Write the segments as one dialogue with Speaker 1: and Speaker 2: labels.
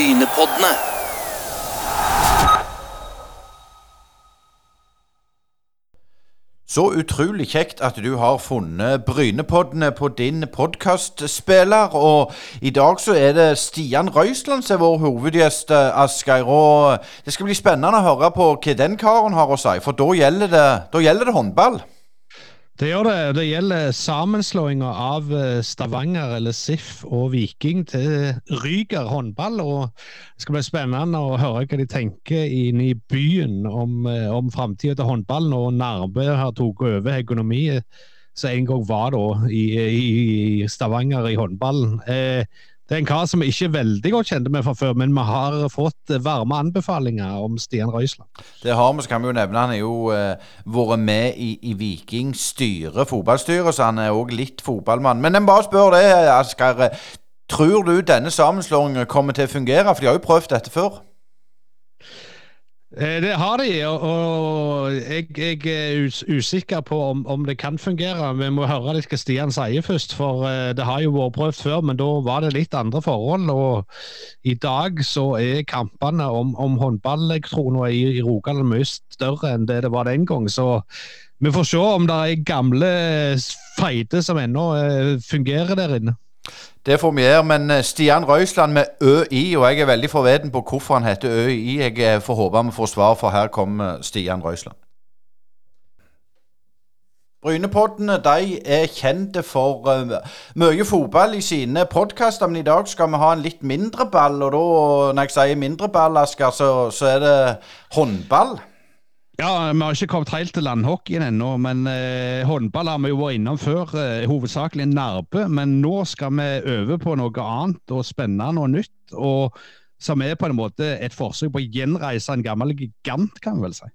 Speaker 1: Brynepoddene.
Speaker 2: Så utrolig kjekt at du har funnet Brynepoddene på din podkastspiller. Og i dag så er det Stian Røisland som er vår hovedgjest, eh, Asgeir. Og det skal bli spennende å høre på hva den karen har å si, for da gjelder det, da gjelder det håndball.
Speaker 3: Det gjør det. Det gjelder sammenslåinga av eh, Stavanger eller SIF og Viking til Ryger håndball. og Det skal bli spennende å høre hva de tenker inne i byen om, eh, om framtida til håndballen. Og Nærbø har tatt over økonomiet som en gang var da i, i Stavanger i håndballen. Eh, det er en kar som vi ikke er veldig godt kjente med fra før, men vi har fått varme anbefalinger om Stian Røisland.
Speaker 2: Det har vi, så kan vi jo nevne. Han har jo eh, vært med i, i Viking styre, fotballstyret, så han er òg litt fotballmann. Men jeg bare spør det, Asker. Tror du denne sammenslåingen kommer til å fungere? For de har jo prøvd dette før.
Speaker 3: Eh, det har de, og jeg, jeg er usikker på om, om, det kan fungere. Vi må høre litt hva Stian sier først, for eh, det har jo vært prøvd før, men da var det litt andre forhold. Og i dag så er kampene om, om håndballektroner i, i Rogaland mye større enn det det var den gang. Så vi får se om det er gamle feite som ennå eh, fungerer der inne.
Speaker 2: Det får vi gjøre, men eh, Stian Røisland med ØI, og jeg er veldig forveden på hvorfor han heter ØI. Jeg eh, får håpe vi får svar, for her kommer Stian Røisland. Brynepoddene de er kjente for uh, mye fotball i sine podkaster, men i dag skal vi ha en litt mindre ball. Og da, når jeg sier mindre ball, Asker, så, så er det håndball.
Speaker 3: Ja, Vi har ikke kommet helt til landhockeyen ennå, men eh, håndball har vi jo vært innom før. Eh, hovedsakelig Nærbø. Men nå skal vi øve på noe annet og spennende og nytt. og Som er på en måte et forsøk på å gjenreise en gammel gigant, kan vi vel si.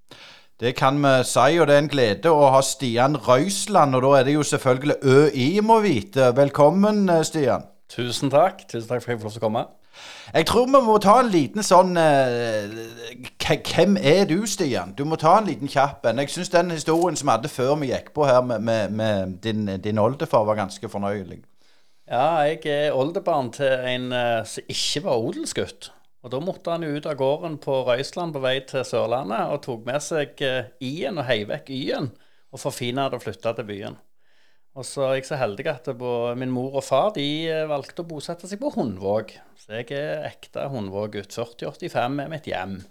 Speaker 2: Det kan vi si, og det er en glede å ha Stian Røisland. Og da er det jo selvfølgelig ØI må vite. Velkommen, eh, Stian.
Speaker 4: Tusen takk. Tusen takk for at jeg fikk lov til å komme.
Speaker 2: Jeg tror vi må ta en liten sånn uh, Hvem er du, Stian? Du må ta en liten kjapp en. Jeg syns den historien som vi hadde før vi gikk på her med, med, med din, din oldefar, var ganske fornøyelig.
Speaker 4: Ja, jeg er oldebarn til en uh, som ikke var odelsgutt. Og Da måtte han jo ut av gården på Røisland på vei til Sørlandet og tok med seg uh, i-en og heiv vekk y-en og forfina det og flytta til byen. Og så er jeg så heldig at min mor og far de eh, valgte å bosette seg på Hundvåg. Så jeg er ekte Hundvåg-gutt. 4085 er mitt hjem.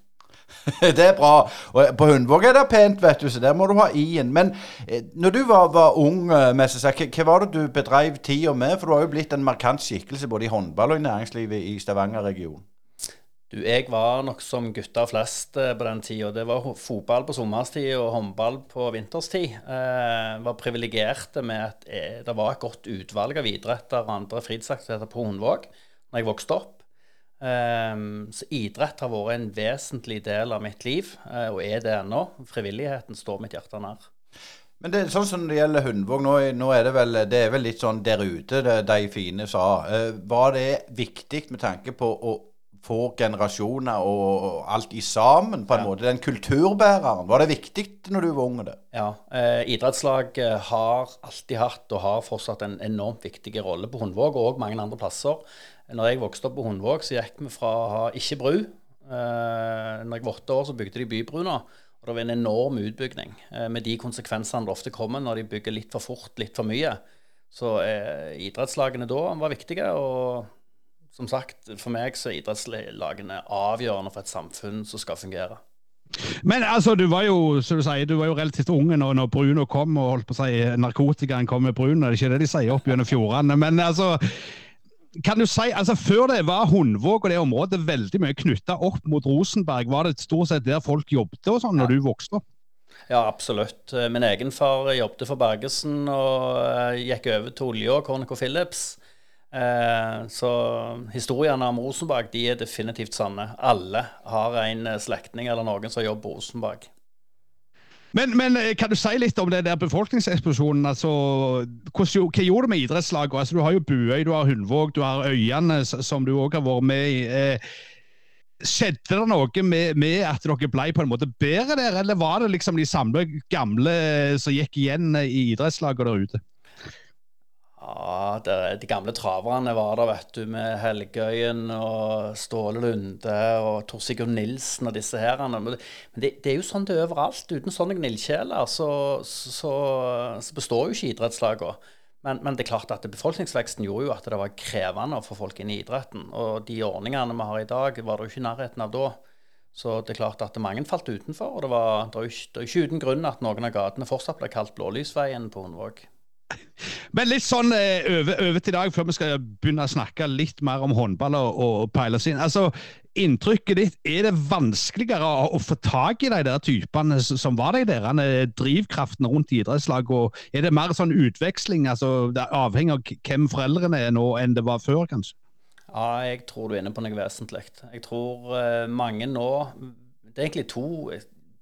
Speaker 2: det er bra. Og på Hundvåg er det pent, vet du, så der må du ha i-en. Men eh, når du var, var ung, eh, med hva var det du bedreiv tida med? For du har jo blitt en markant skikkelse både i håndball og i næringslivet i Stavanger-regionen.
Speaker 4: Du, jeg var nok som gutter flest eh, på den tida. Det var fotball på sommerstid og håndball på vinterstid. Jeg eh, var privilegerte med at eh, det var et godt utvalg av idretter og andre fritidsaktiviteter på Hundvåg når jeg vokste opp. Så idrett har vært en vesentlig del av mitt liv, og er det ennå. Frivilligheten står mitt hjerte nær.
Speaker 2: Men det er sånn som det gjelder Hundvåg, nå, nå, er det vel det er vel litt sånn der ute, det de fine sa. Var det viktig med tanke på å får generasjoner og alt i sammen, på en ja. måte. Den kulturbæreren. Var det viktig når du var ung? det?
Speaker 4: Ja. Eh, idrettslag har alltid hatt og har fortsatt en enormt viktig rolle på Hundvåg og mange andre plasser. Når jeg vokste opp på Hundvåg, så gikk vi fra å ha ikke bru. Eh, når jeg var åtte år, så bygde de bybrua. Og det var en enorm utbygging, eh, med de konsekvensene det ofte kommer når de bygger litt for fort, litt for mye. Så eh, idrettslagene da var viktige. og som sagt, for meg så er idrettslagene avgjørende for et samfunn som skal fungere.
Speaker 3: Men altså, du var jo som du sier, du var jo relativt unge når, når Bruno kom og holdt på å si narkotikaen kom med Bruno. Det er ikke det de sier opp gjennom fjordene. Men altså, kan du si, altså Før det var Hundvåg og det området veldig mye knytta opp mot Rosenberg. Var det stort sett der folk jobbet og sånn når ja. du vokste opp?
Speaker 4: Ja, absolutt. Min egen far jobbet for Bergesen og eh, gikk over til olje og Cornico Phillips. Eh, så historiene om Rosenberg de er definitivt sanne. Alle har en eh, slektning eller noen som jobber på Rosenberg.
Speaker 3: Men, men, eh, kan du si litt om det der befolkningseksplosjonen? Altså, hva, gjorde det med idrettslaget? Altså, du har jo Buøy, du har Hundvåg, du har Øyane, som du òg har vært med i. Skjedde det noe med, med, at dere ble på en måte bedre der, eller var det liksom de samme gamle som gikk igjen i idrettslaget der ute?
Speaker 4: Ja, det, de gamle traverne var der, vet du, med Helgøyen og Ståle Lunde og Tor Sigurd Nilsen og disse her. Men det, det, er jo sånn det er overalt. Uten sånne gnillkjeler så, så, så, består jo ikke idrettslagene. Men, men, det er klart at befolkningsveksten gjorde jo at det var krevende å få folk inn i idretten. Og de ordningene vi har i dag, var det jo ikke i nærheten av da. Så det er klart at mange falt utenfor. Og det, var, det er ikke, ikke uten grunn at noen av gatene fortsatt ble kalt Blålysveien på Hundvåg.
Speaker 3: Men litt sånn eh, over, til i dag, før vi skal begynne å snakke litt mer om håndball og, og peiles inn. Altså, Inntrykket ditt, er det vanskeligere å, å få tak i de der typene som var de der drivkraftene rundt idrettslag? og Er det mer sånn utveksling, altså det avhenger av hvem foreldrene er nå, enn det var før, kanskje?
Speaker 4: Ja, jeg tror du er inne på noe vesentlig. Jeg tror uh, mange nå Det er egentlig to,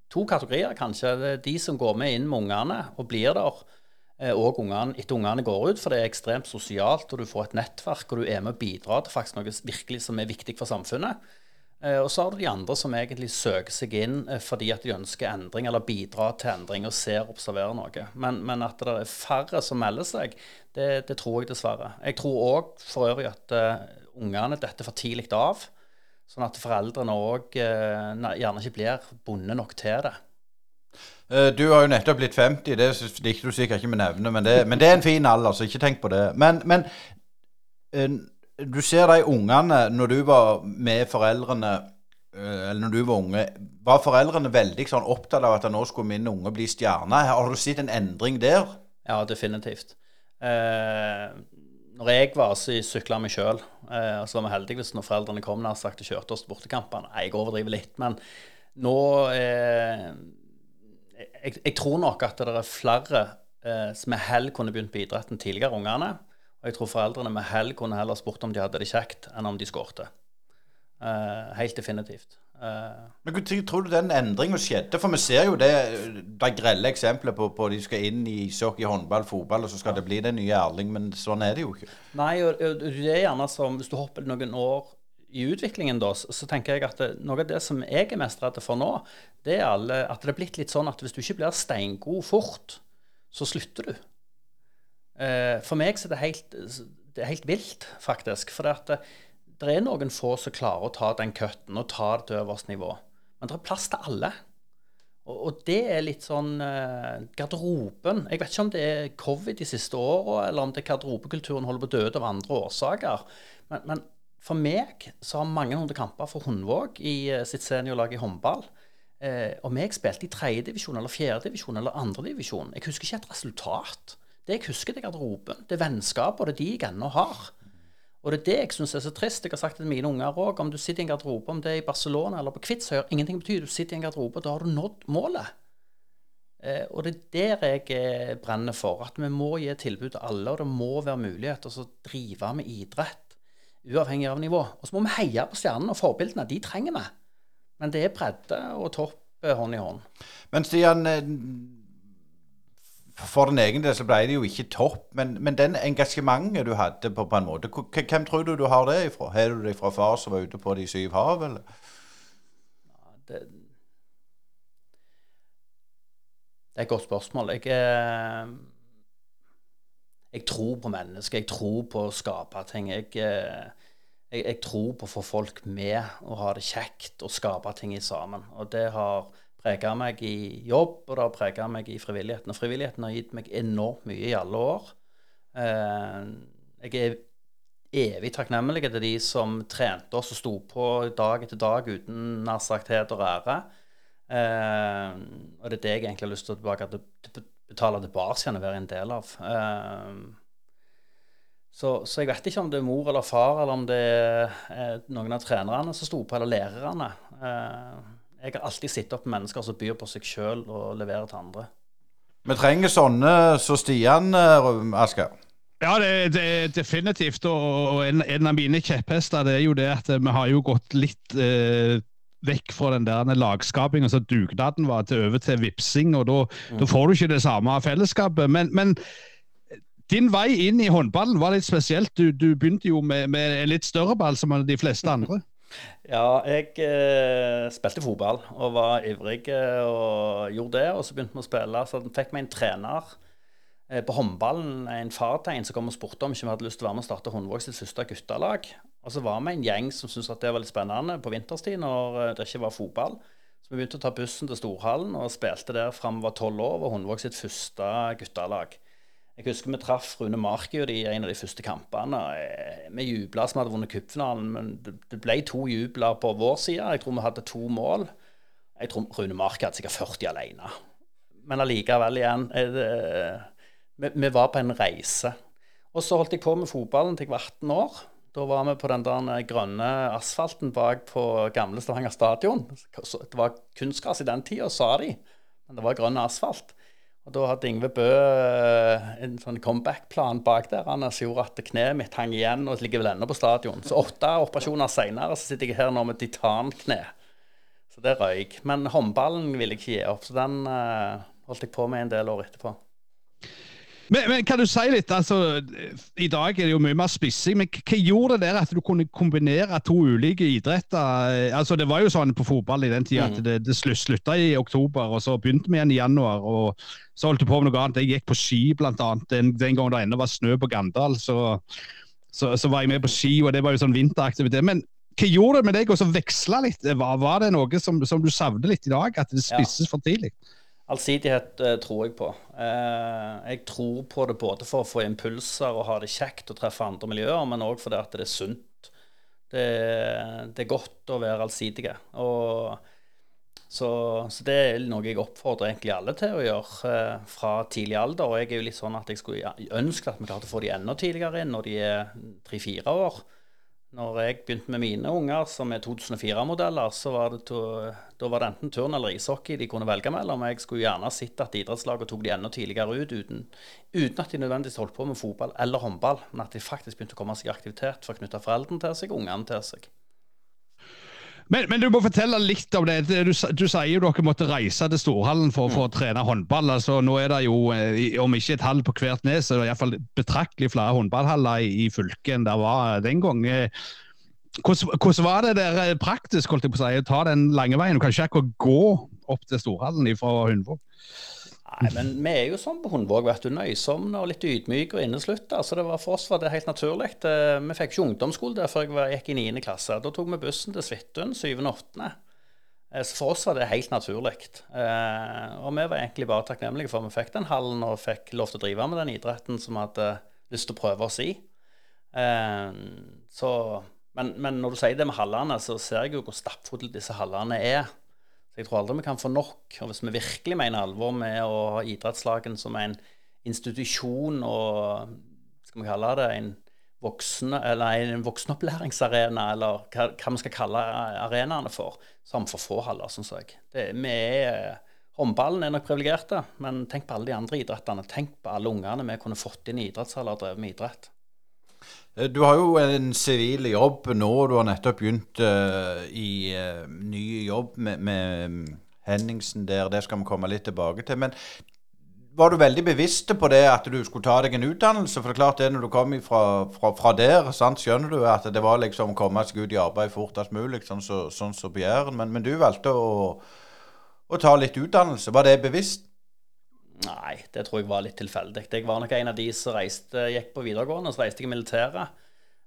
Speaker 4: to kategorier, kanskje. De som går med inn med ungene og blir der Eh, og ungene, etter ungene går ut, for det er ekstremt sosialt, og du får et nettverk, og du er med å bidra til faktisk noe virkelig som er viktig for samfunnet. Eh, og så har du de andre som egentlig søker seg inn eh, fordi at de ønsker endring, eller bidrar til endring og ser og observerer noe. Men, men, at det er færre som melder seg, det, det tror jeg dessverre. Jeg tror òg for øvrig at ungene detter for tidlig av, sånn at foreldrene òg gjerne ikke blir bundet nok til det.
Speaker 2: Eh, du har jo nettopp blitt 50, det likte du sikkert ikke med nevne, men det, men det, er en fin alder, så ikke tenk på det. Men, men eh, du ser de ungene når du var med foreldrene eh, eller når du var unge, var foreldrene veldig sånn opptatt av at nå skulle min unge bli stjerne? Har du sett en endring der?
Speaker 4: Ja, definitivt. Eh, når jeg var så sykla meg sjøl, eh, så var vi heldige hvis når foreldrene kom nær sagt og kjørte oss til bortekampene. Jeg overdriver litt, men nå eh, jeg, jeg, tror nok at det er flere eh, som med hell kunne begynt på idretten tidligere, ungene. Og jeg tror foreldrene med hell kunne heller spurt om de hadde det kjekt, enn om de skårte. Eh, helt definitivt.
Speaker 2: Eh. Men hvor tror du den endringen skjedde? For vi ser jo det, det grelle eksempler på, på de skal inn i ishockey, håndball, fotball, og så skal det bli den nye Erling, men sånn er det jo ikke.
Speaker 4: Nei, og, og det er gjerne som hvis du hopper noen år i utviklingen, da, så tenker jeg at noe av det som jeg er mest redd for nå, det er alle, at det er blitt litt sånn at hvis du ikke blir steingod fort, så slutter du. Eh, for meg så er det helt, det er helt vilt, faktisk. For det, at det, er noen få som klarer å ta den cutten og ta det til øverste nivå. Men det er plass til alle. Og det er litt sånn eh, Garderoben Jeg vet ikke om det er covid de siste åra, eller om det er garderobekulturen holder på å dø av andre årsaker. Men, men for meg så har mange hundre kamper for Hundvåg i uh, sitt seniorlag i håndball. Eh, om jeg spilte i tredjedivisjon eller fjerdedivisjon eller andredivisjon Jeg husker ikke et resultat. Det jeg husker, det er garderoben. Det er vennskapet, og det er de jeg ennå har. Og det er det jeg syns er så trist. Jeg har sagt til mine unger òg, om du sitter i en garderobe, om det er i Barcelona eller på Kvitsøy, ingenting betyr. Du sitter i en garderobe, da har du nådd målet. Eh, og det er der jeg eh, brenner for. At vi må gi tilbud til alle, og det må være mulighet til å drive med idrett uavhengig av nivå. Og så må vi heie på stjernene og forbildene. De trenger vi. Men det er bredde og topp eh, hånd i hånd.
Speaker 2: Men Stian, eh, for din egen del så ble det jo ikke topp. Men, men den engasjementet du hadde på, på en måte, hvem tror du du har det ifra? Har du det fra far som var ute på de syv hav, eller?
Speaker 4: Det, det er et godt spørsmål. Jeg eh, jeg tror på mennesker. Jeg tror på å skape ting. Jeg, eh, jeg, jeg, tror på å få folk med og ha det kjekt og skape ting sammen. Og det har prega meg i jobb, og det har prega meg i frivilligheten. Og frivilligheten har gitt meg enormt mye i alle år. Eh, jeg er evig takknemlig til de som trente oss og sto på dag etter dag uten nær sagt heder og ære. Eh, og det er det jeg egentlig har lyst til å tilbake til betale tilbake igjen og være en del av. Uh, så, så, jeg vet ikke om det er mor eller far, eller om det er noen av trenerne som sto på, eller lærerne. Uh, jeg har alltid sittet opp med mennesker som byr på seg sjøl og leverer til andre.
Speaker 2: Vi trenger sånne som så Stian, eh, Asker.
Speaker 3: Ja, det, det, definitivt. Og, en, en, av mine kjepphester det er jo det at vi har jo gått litt eh, vekk fra den der lagskapingen som dugnaden var, til over til vipsing. og Da, mm. får du ikke det samme fellesskapet. Men, men, din vei inn i håndballen var litt spesielt. Du, du begynte jo med, med, en litt større ball som de fleste andre.
Speaker 4: Ja, jeg eh, spilte fotball og var ivrig eh, og gjorde det. Og så begynte vi å spille. Så fikk vi en trener eh, på håndballen en fartegn som kom og spurte om ikke vi hadde lyst til å være med og starte Håndvåg sitt første guttelag. Og så var vi en gjeng som syntes at det var litt spennende på vinterstid når eh, det ikke var fotball. Så vi begynte å ta bussen til Storhallen og spilte der fram var tolv år. Og Hundvåg sitt første guttelag. Jeg husker vi traff Rune Markjord i en av de første kampene. Eh, vi jubla som hadde vunnet cupfinalen, men det ble to jubler på vår side. Jeg tror vi hadde to mål. Jeg tror Rune Mark hadde sikkert 40 alene. Men allikevel igjen det, vi, vi, var på en reise. Og så holdt jeg på med fotballen til jeg var 18 år. Da var vi på den der grønne asfalten bak på gamle Stavanger stadion. Det var kunstgras i den tida, sa de, men det var grønn asfalt. Og Da hadde Yngve Bø eh, en sånn comeback-plan bak der han som gjorde at kneet mitt hang igjen og ligger vel ennå på stadion. Så åtte operasjoner seinere sitter jeg her nå med titankne. Så det røyk. Men håndballen ville jeg ikke gi opp, så den uh, holdt jeg på med en del år etterpå.
Speaker 3: Men, men, kan du si litt, altså, I dag er det jo mye mer spissing, men hva gjorde det der at du kunne kombinere to ulike idretter? Altså, Det var jo sånn på fotball i den tida mm. at det, det slutta i oktober, og så begynte vi igjen i januar. og Så holdt du på med noe annet. Jeg gikk på ski, blant annet. Den, den gangen det ennå var snø på Gandal, så, så, så, var jeg med på ski, og det var jo sånn vinteraktivitet. Men hva gjorde det med deg å veksle litt? Var, var, det noe som, som du savner litt i dag, at det spisses ja. for tidlig?
Speaker 4: Allsidighet uh, tror jeg på. Uh, jeg tror på det både for å få impulser og ha det kjekt og treffe andre miljøer, men òg fordi at det er sunt. Det, det, er godt å være allsidige. Og, så, så, det er noe jeg oppfordrer egentlig alle til å gjøre uh, fra tidlig alder. Og jeg er jo litt sånn at jeg skulle ønske at vi klarte å få de enda tidligere inn, når de er tre-fire år. Når jeg begynte med mine unger, som er 2004-modeller, så var det, to, da var det enten turn eller ishockey de kunne velge mellom. Jeg skulle gjerne sett at idrettslaget tok de enda tidligere ut, uten, uten, at de nødvendigvis holdt på med fotball eller håndball, men at de faktisk begynte å komme seg i aktivitet for å knytte foreldrene til seg og ungene til seg.
Speaker 3: Men, men, du må fortelle litt om det. Du, du sier jo dere måtte reise til Storhallen for, for, å mm. trene håndball. altså Nå er det jo, eh, om ikke et halv på hvert nes, så er det iallfall betraktelig flere håndballhaller i, i fylket enn det var den gang. Eh, hvordan, hvordan, var det der eh, praktisk holdt jeg på å si, å ta den lange veien? Du kan ikke akkurat gå opp til Storhallen fra Hundvåg?
Speaker 4: Nei, men vi er jo sånn på Hundvåg, vet du. Nøysomme og litt ydmyke og inneslutta. Så det var, for oss var det helt naturlig. Eh, vi fikk ikke ungdomsskole der før jeg gikk i 9. klasse. Da tok vi bussen til Svithun 7. og 8. Eh, så for oss var det helt naturlig. Eh, og vi var egentlig bare takknemlige for at vi fikk den hallen og fikk lov til å drive med den idretten som vi hadde lyst til å prøve oss i. Så, men, men, når du sier det med hallene, så ser jeg jo hvor stappfulle disse hallene er. Så jeg tror aldri vi kan få nok. Og hvis vi virkelig mener alvor med å ha idrettslagen som en institusjon og skal vi kalle det en, voksne, en voksenopplæringsarena, eller hva, hva, vi skal kalle arenaene for, så har vi for få haller, syns jeg. Det, vi er, håndballen er nok privilegerte, men tenk på alle de andre idrettene. Tenk på alle ungene vi kunne fått inn i idrettshaller og drevet med idrett.
Speaker 2: Eh, du har jo en sivil jobb nå. Du har nettopp begynt uh, i uh, ny jobb med, med, mm, Henningsen der. Det skal vi komme litt tilbake til. Men var du veldig bevisst på det at du skulle ta deg en utdannelse? For det er klart det når du kom fra, fra, fra der, sant, skjønner du at det var liksom å komme seg ut i arbeid fortest mulig, sånn som så, sånn så Bjæren. Men, men, du valgte å, å ta litt utdannelse. Var det bevisst?
Speaker 4: Nei, det tror jeg var litt tilfeldig. Jeg var nok en av de som reiste, gikk på videregående, så reiste jeg i militæret.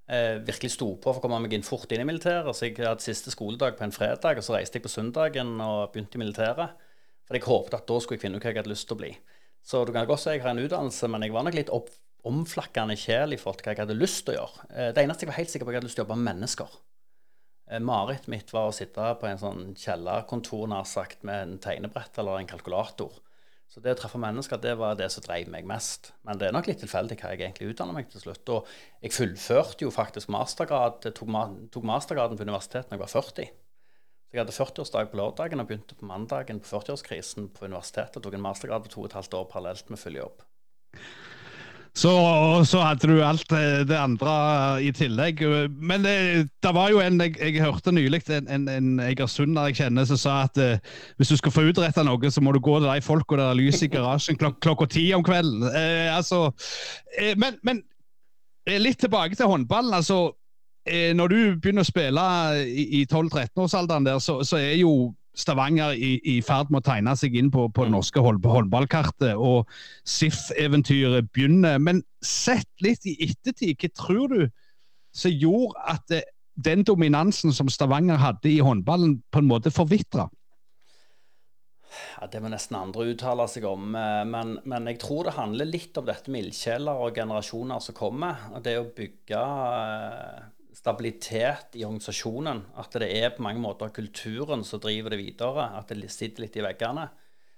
Speaker 4: Eh, virkelig sto på for å komme meg inn fort inn i militæret. Så jeg hadde siste skoledag på en fredag, og så reiste jeg på søndagen og begynte i militæret. For jeg håpet at da skulle jeg finne ut hva jeg hadde lyst til å bli. Så du kan godt si jeg har en utdannelse, men jeg var nok litt opp, omflakkende kjæl i forhold til hva jeg hadde lyst til å gjøre. Eh, det eneste jeg var helt sikker på, jeg hadde lyst til å jobbe med mennesker. Eh, Marerittet mitt var å sitte på en sånn kjellerkontor nær sagt, med en tegnebrett eller en kalkulator så det å treffe mennesker, det var det som drev meg mest. Men det er nok litt tilfeldig hva jeg egentlig utdanna meg til slutt. Og jeg fullførte jo faktisk mastergrad, tok, tok mastergraden på universitetet da jeg var 40. Så jeg hadde 40-årsdag på lørdagen og begynte på mandagen på 40-årskrisen på universitetet. og Tok en mastergrad på to og et halvt år parallelt med full jobb.
Speaker 3: Så, så, hadde du alt det andre i tillegg. Men det, det var jo en jeg, jeg hørte nylig en, en, en egersunder jeg kjenner, som sa at uh, hvis du skal få utretta noe, så må du gå til de folka der er lys i garasjen klok klokka ti om kvelden. Uh, altså, uh, men, men, litt tilbake til håndballen. altså når du begynner å spille i, i 12-13-årsalderen, der, så, så, er jo Stavanger i, i ferd med å tegne seg inn på, på det mm. norske håndballkartet, og SIF-eventyret begynner. Men sett litt i ettertid, hva tror du som gjorde at det, den dominansen som Stavanger hadde i håndballen, på en måte forvitra?
Speaker 4: Ja, Det må nesten andre uttale seg om. Eh, men, men, jeg tror det handler litt om dette med ildsjeler og generasjoner som kommer. Det å bygge eh, stabilitet i organisasjonen. At det er på mange måter kulturen som driver det videre. At det sitter litt i veggene.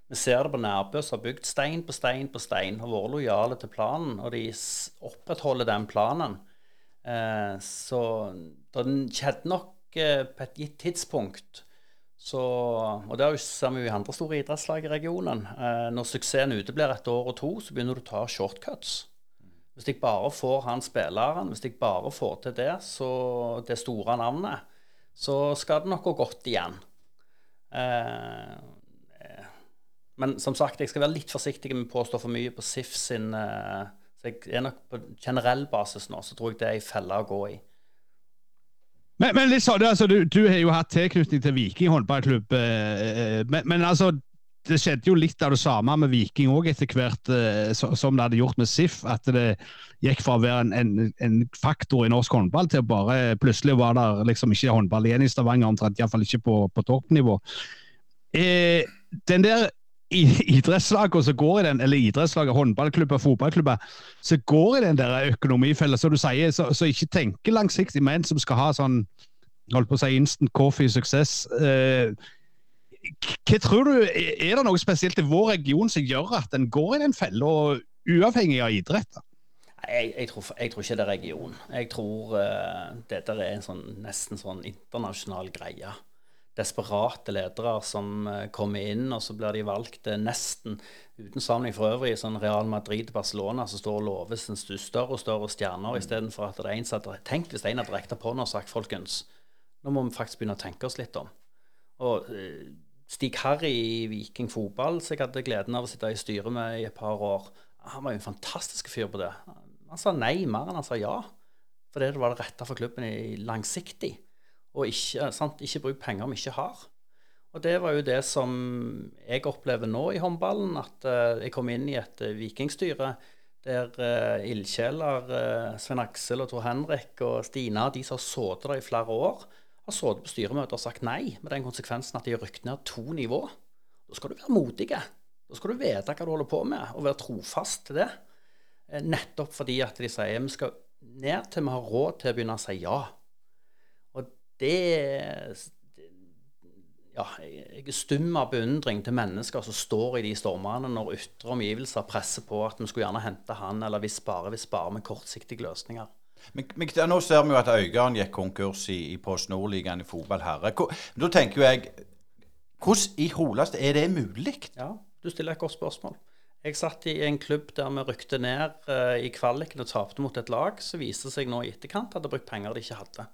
Speaker 4: Vi ser det på Nærbø, som har bygd stein på stein på stein, har vært lojale til planen, og de opprettholder den planen. Eh, så det skjedde nok på et gitt tidspunkt så, og det ser vi jo i andre store idrettslag i regionen. Eh, når suksessen uteblir et år og to, så begynner du å ta shortcuts. Hvis jeg bare får han spilleren, hvis jeg bare får til det, så det store navnet, så skal det nok gå godt igjen. Eh, men som sagt, jeg skal være litt forsiktig med å påstå for mye på SIF sin eh, så jeg er nok På generell basis nå så tror jeg det er ei felle å gå i.
Speaker 3: Men, men sånn, altså, du, du, har jo hatt tilknytning til Viking håndballklubb. Eh, eh, men, men, altså, det skjedde jo litt av det samme med Viking òg etter hvert, eh, som det hadde gjort med SIF. At det gikk fra å være en, en, en faktor i norsk håndball til å bare plutselig var det liksom ikke håndball igjen i Stavanger, omtrent iallfall ikke på, på toppnivå. Eh, den der idrettslagene som går i den, eller idrettslaget, håndballklubber, fotballklubber, som går i den der økonomifella, som du sier, som ikke tenker langsiktig, men som skal ha sånn holdt på å si instant coffee suksess. Eh, hva tror du, Er det noe spesielt i vår region som gjør at den går i den fella, uavhengig av idrett?
Speaker 4: Jeg, jeg, tror, jeg, tror, ikke det er region. Jeg tror uh, dette er en sånn, nesten sånn internasjonal greie desperate ledere som uh, kommer inn, og så blir de valgt uh, nesten uten sammenligning for øvrig sånn Real Madrid-Barcelona som står og lover sin større og større stjerner, mm. istedenfor at det er en som Tenk hvis en hadde rekta på og sagt folkens, nå må vi faktisk begynne å tenke oss litt om. Og Stig Harry i Viking fotball, som jeg hadde gleden av å sitte i styret med i et par år, han var jo en fantastisk fyr på det. Han sa nei mer enn han sa ja. Fordi det var det rette for klubben i langsiktig og ikke, sant, ikke bruk penger vi ikke har. Og det var jo det som jeg opplever nå i håndballen, at uh, jeg kom inn i et uh, vikingstyre der uh, ildsjeler, Svein Aksel og Tor Henrik og Stina, de som har sittet der i flere år, har sittet på styremøter og sagt nei, med den konsekvensen at de har rykket ned to nivå. Da skal du være modig. Da skal du vite hva du holder på med, og være trofast til det. Nettopp fordi at de sier vi skal ned til vi har råd til å begynne å si ja Og det ja, jeg er stum av beundring til mennesker som står i de stormene når ytre omgivelser presser på at vi skulle gjerne hente han, eller hvis bare, hvis bare med kortsiktige løsninger.
Speaker 2: Men, men, Nå ser vi jo at Øygarden gikk konkurs i, i Post Nord-ligaen i fotball herre. Da tenker jo jeg Hvordan i holeste er det mulig?
Speaker 4: Ja, du stiller et godt spørsmål. Jeg satt i en klubb der vi rykte ned uh, i kvaliken og tapte mot et lag som viste seg nå i etterkant hadde brukt penger de ikke hadde.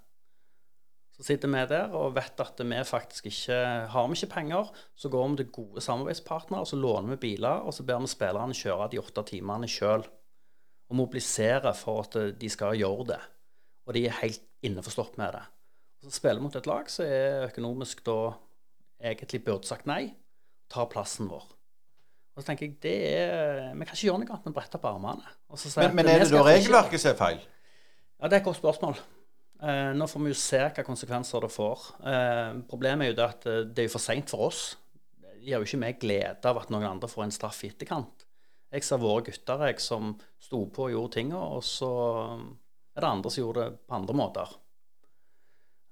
Speaker 4: Så sitter vi der og vet at vi faktisk ikke har vi ikke penger. Så går vi til gode samarbeidspartnere, så låner vi biler, og så ber vi spillerne kjøre de åtte timene sjøl. Og mobilisere for at de skal gjøre det. Og de er helt innforstått med det. Og så spiller vi mot et lag som er økonomisk da egentlig burde sagt nei, tar plassen vår. Og så tenker jeg det er, Vi kan ikke gjøre noe annet enn å brette opp armene.
Speaker 2: men, men er det da regelverket som er feil?
Speaker 4: Ja, Det er et godt spørsmål. Eh, nå får vi jo se hva konsekvenser det får. Eh, problemet er jo det at eh, det er for seint for oss. Det gir jo ikke meg glede av at noen andre får en straff i etterkant. Jeg ser våre gutter jeg, som sto på og gjorde tinga, og så er det andre som gjorde det på andre måter.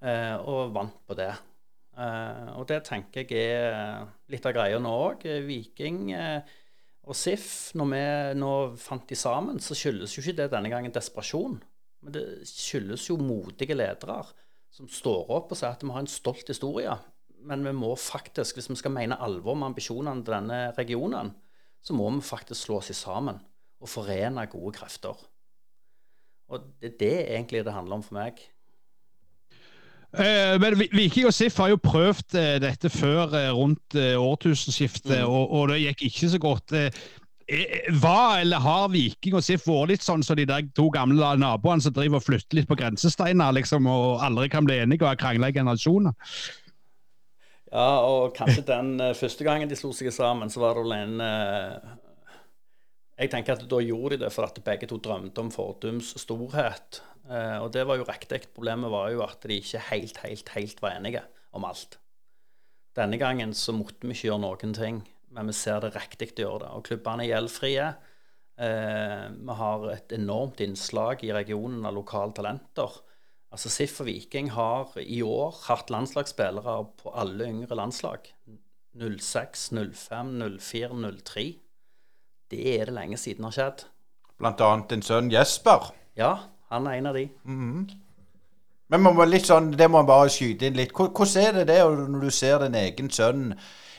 Speaker 4: Eh, og vant på det. Eh, og det tenker jeg er litt av greia nå òg. Viking eh, og SIF, når vi nå fant de sammen, så skyldes jo ikke det denne gangen desperasjon. Men det skyldes jo modige ledere som står opp og sier at vi har en stolt historie. Men vi må faktisk, hvis vi skal mene alvor med ambisjonene til denne regionen, så må vi faktisk slå oss sammen og forene gode krefter. Og det er det egentlig det handler om for meg.
Speaker 3: Eh, men Viking og Sif har jo prøvd eh, dette før eh, rundt eh, årtusenskiftet, mm. og, og, det gikk ikke så godt. Eh, hva eller har Viking og SIF vært litt sånn som så de der to gamle naboene som driver og flytter litt på grensesteiner liksom, og aldri kan bli enige og har krangla i generasjoner?
Speaker 4: Ja, og kanskje den uh, første gangen de slo seg sammen, så var det vel en uh, Jeg tenker at da gjorde de det for at begge to drømte om Fordums storhet. Uh, og det var jo riktig. Problemet var jo at de ikke helt, helt, helt var enige om alt. Denne gangen så måtte vi ikke gjøre noen ting, men vi ser det riktig å gjøre det. Og klubbene er gjeldfrie. Eh, vi har et enormt innslag i regionen av lokale talenter. Altså SIF og Viking har i år hatt landslagsspillere på alle yngre landslag. 06, 05, 04, 03. Det er det lenge siden har skjedd.
Speaker 2: Blant annet din sønn Jesper.
Speaker 4: Ja, han er en av de.
Speaker 2: Mm. Men man må litt sånn, det må man bare skyte inn litt. Hvordan er det det når du ser din egen sønn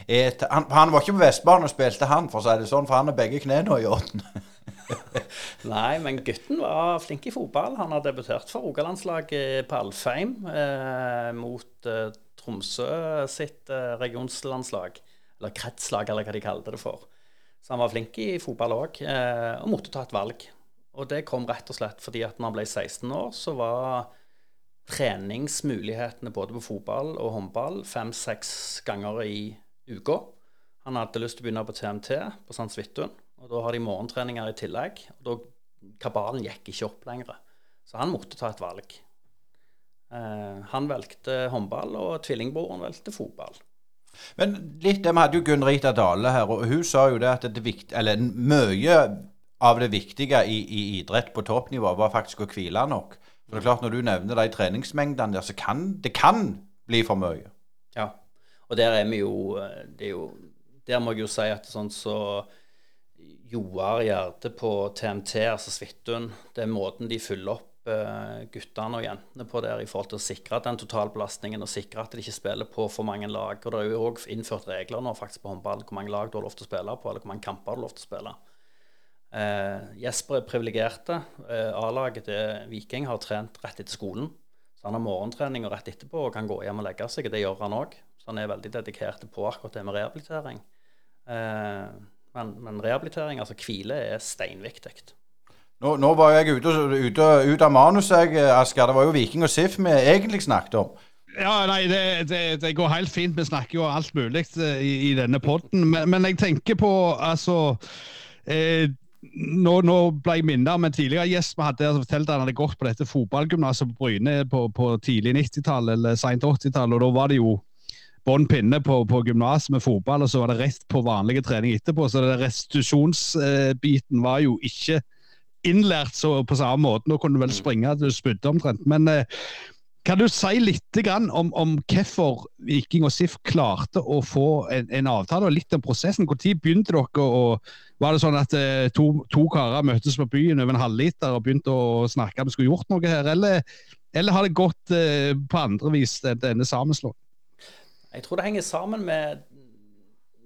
Speaker 2: et, han, han, var ikke på Vestbanen og spilte, han, for å si det sånn, for han har begge knærne i orden.
Speaker 4: Nei, men gutten var flink i fotball. Han har debutert for Rogalandslaget på Alfheim eh, mot eh, Tromsø sitt eh, regionslandslag. Eller kretslag, eller hva de kalte det for. Så han var flink i fotball òg, eh, og måtte ta et valg. Og det kom rett og slett fordi at når han ble 16 år, så var treningsmulighetene både på fotball og håndball fem-seks ganger i uka. Han hadde lyst til å begynne på TMT på Sandsvittun, og da har de morgentreninger i tillegg. og da Kabalen gikk ikke opp lenger, så han måtte ta et valg. Eh, han valgte håndball, og tvillingbroren valgte fotball.
Speaker 2: Men litt det, Vi hadde jo Gunn Rita Dale her, og hun sa jo det at det vikt, eller mye av det viktige i, i idrett på toppnivå var faktisk å hvile nok. For det er klart Når du nevner de treningsmengdene der, så kan det kan bli for mye.
Speaker 4: Ja, og der er vi jo, det er jo Der må jeg jo si at sånn så Joar Gjerde på TMT, altså Svithun, det er måten de fyller opp eh, guttene og jentene på der i forhold til å sikre den totalbelastningen og sikre at de ikke spiller på for mange lag. Og det er jo òg innført regler nå faktisk på håndball hvor mange lag du har lov til å spille på, eller hvor mange kamper du har lov til å spille. Eh, Jesper er privilegerte. Eh, A-laget til Viking har trent rett etter skolen. Så han har morgentrening og rett etterpå og kan gå hjem og legge seg. Det gjør han òg. Så han er veldig dedikert på akkurat det med rehabilitering. Eh, men, men, rehabilitering, altså hvile, er steinviktig.
Speaker 2: Nå, nå, var jeg ute, ute, ute av manuset, Asker. Det var jo Viking og SIF vi egentlig snakket om.
Speaker 3: Ja, nei, det, det, det, går helt fint. Vi snakker jo alt mulig i, i denne poden. Men, men, jeg tenker på altså eh, nå, nå, ble jeg minnet om en tidligere gjest vi hadde som fortalte at han hadde gått på dette fotballgymnaset på Bryne på, på tidlig 90-tall eller seint 80-tall. og Da var det jo bånn pinne på, på gymnaset med fotball, og så var det rett på vanlige trening etterpå. Så det restitusjonsbiten var jo ikke innlært så på samme måte. Nå kunne du vel springe til du spydde omtrent. Men eh, kan du si litt om, om, hvorfor Viking og SIF klarte å få en, en avtale, og litt om prosessen? Når begynte dere å Var det sånn at eh, to, to, karer møttes på byen over en halvliter og begynte å snakke om vi skulle gjort noe her, eller, eller har det gått eh, på andre vis, denne sammenslåingen?
Speaker 4: Jeg tror det henger sammen med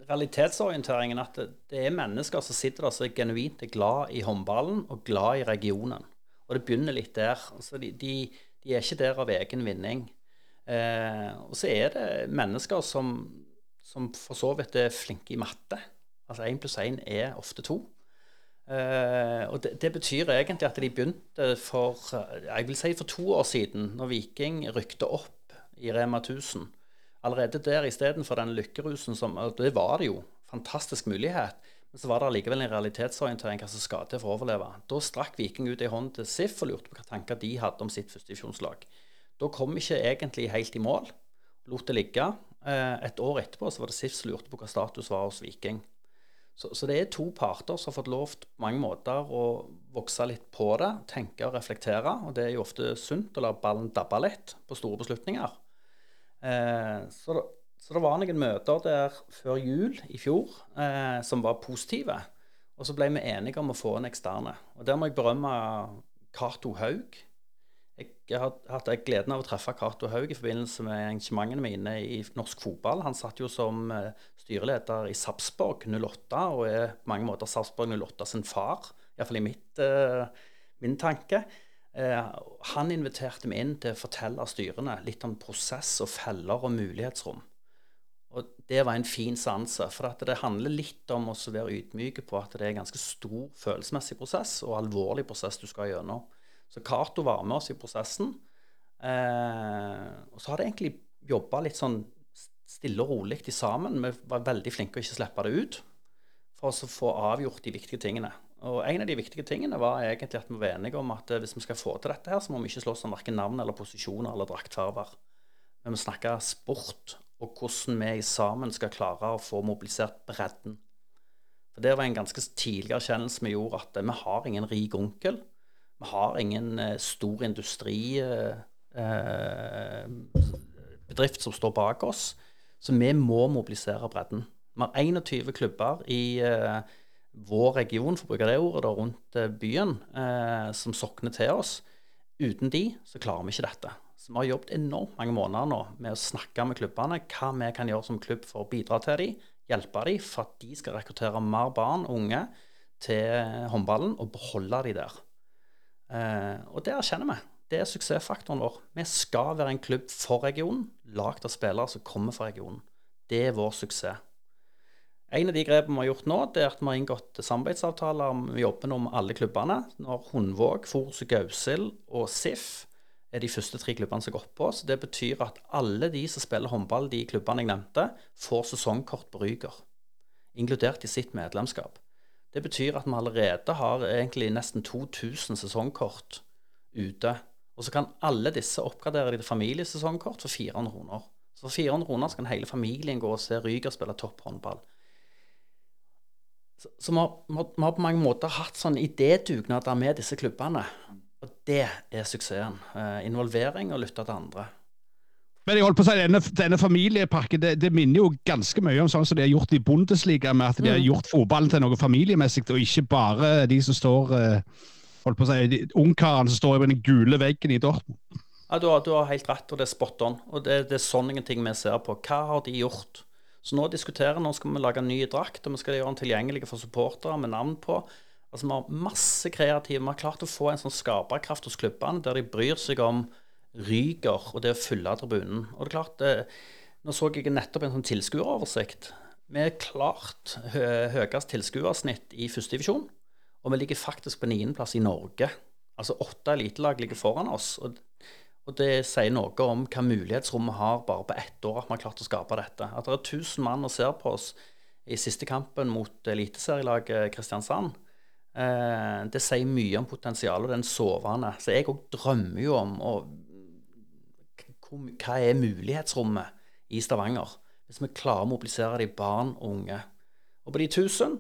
Speaker 4: realitetsorienteringen. At det, er mennesker som sitter der som er genuint glad i håndballen og glad i regionen. Og det begynner litt der. Altså de, de de er ikke der av egen vinning. Eh, og så er det mennesker som, som for så vidt er flinke i matte. Altså én pluss én er ofte to. Uh, og det, det, betyr egentlig at de begynte for jeg vil si for to år siden, når Viking rykte opp i Rema 1000. Allerede der istedenfor den lykkerusen som Det var det jo. Fantastisk mulighet. Men så var det allikevel en realitetsorientering hva som skal til for å overleve. Da strakk Viking ut ei hånd til SIF og lurte på hva tanker de hadde om sitt førstedivisjonslag. Da kom ikke egentlig helt i mål. Lot det ligge. Eh, et år etterpå så var det SIF som lurte på hva status var hos Viking. Så, så, det er to parter som har fått lov på mange måter å vokse litt på det, tenke og reflektere. Og det er jo ofte sunt å la ballen dabbe litt på store beslutninger. Eh, så så det var noen møter der før jul i fjor eh, som var positive. Og så ble vi enige om å få en eksterne. Og der må jeg berømme Cato Haug. Jeg har hatt gleden av å treffe Cato Haug i forbindelse med arrangementene mine i norsk fotball. Han satt jo som eh, styreleder i Sarpsborg 08 og er på mange måter Sarpsborg 08 sin far. Iallfall i mitt, min tanke. Han inviterte meg inn til å fortelle styrene litt om prosess og feller og mulighetsrom. Og det var en fin sanse. For det handler litt om å være ydmyke på at det er en ganske stor følelsesmessig prosess og alvorlig prosess du skal gjennom. Så Cato var med oss i prosessen. Eh, og så har det egentlig jobba litt sånn stille og rolig sammen. Vi var veldig flinke å ikke slippe det ut for å få avgjort de viktige tingene. Og en av de viktige tingene var egentlig at vi var enige om at hvis vi skal få til dette her, så må vi ikke slåss om verken navn eller posisjoner eller draktfarger. Men vi snakka sport og hvordan vi sammen skal klare å få mobilisert bredden. For Det var en ganske tidlig erkjennelse vi gjorde, at vi har ingen rik onkel. Vi har ingen stor industribedrift som står bak oss. Så vi må mobilisere bredden. Vi har 21 klubber i eh, vår region, for å bruke det ordet, da, rundt eh, byen, eh, som sokner til oss. Uten de så klarer vi ikke dette. Så vi har jobbet enormt mange måneder nå med å snakke med klubbene hva vi kan gjøre som klubb for å bidra til dem, hjelpe dem for at de skal rekruttere mer barn og unge til håndballen og beholde dem der. Eh, og det erkjenner vi. Det er suksessfaktoren vår. Vi skal være en klubb for regionen, lagd av spillere som kommer fra regionen. Det er vår suksess. En av de grepene vi har gjort nå, det er at vi har inngått samarbeidsavtaler. Vi jobber nå med alle klubbene. Når Hundvåg, Forus Gausild og SIF er de første tre klubbene som går på Så det betyr at alle de som spiller håndball, de klubbene jeg nevnte, får sesongkort på Ryger. Inkludert i sitt medlemskap. Det betyr at vi allerede har egentlig nesten 2000 sesongkort ute. Og så kan alle disse oppgradere de til familiesesongkort for 400 kroner. Så for 400 kroner kan hele familien gå og se Ryger spille topphåndball. Så, vi, har, vi, har, på mange måter hatt sånn idédugnader med disse klubbene. Og det er suksessen. Eh, involvering og lytte til andre.
Speaker 3: Men jeg holdt på å si, denne, denne familieparken det, det, minner jo ganske mye om sånn som de har gjort i Bundesliga, med at de mm. har gjort fotballen til noe familiemessig, og ikke bare de som står eh, holdt på å si, ungkarene som står i den gule veggen i Dortmund.
Speaker 4: Ja, du har, du har, helt rett, og det er spot on. Og det, det er sånne ting vi ser på. Hva har de gjort? Så nå diskuterer nå skal vi lage en ny drakt, og vi skal gjøre den tilgjengelig for supportere med navn på. Altså Vi har masse kreative. Vi har klart å få en sånn skaperkraft hos klubbene der de bryr seg om Ryger og det å fylle tribunen. Og det er klart, eh, Nå så jeg nettopp en sånn tilskueroversikt. Vi er klart hø høyest tilskuersnitt i førstedivisjon. Og vi ligger faktisk på niendeplass i Norge. Altså åtte elitelag ligger foran oss. Og og det sier noe om hva mulighetsrom vi har bare på ett år at vi har klart å skape dette. At det er 1000 mann og ser på oss i siste kampen mot eliteserielaget Kristiansand. Eh, det sier mye om potensialet og den sovende. Så jeg òg drømmer jo om å, Hva er mulighetsrommet i Stavanger? Hvis vi klarer å mobilisere de barn og unge. Og på de 1000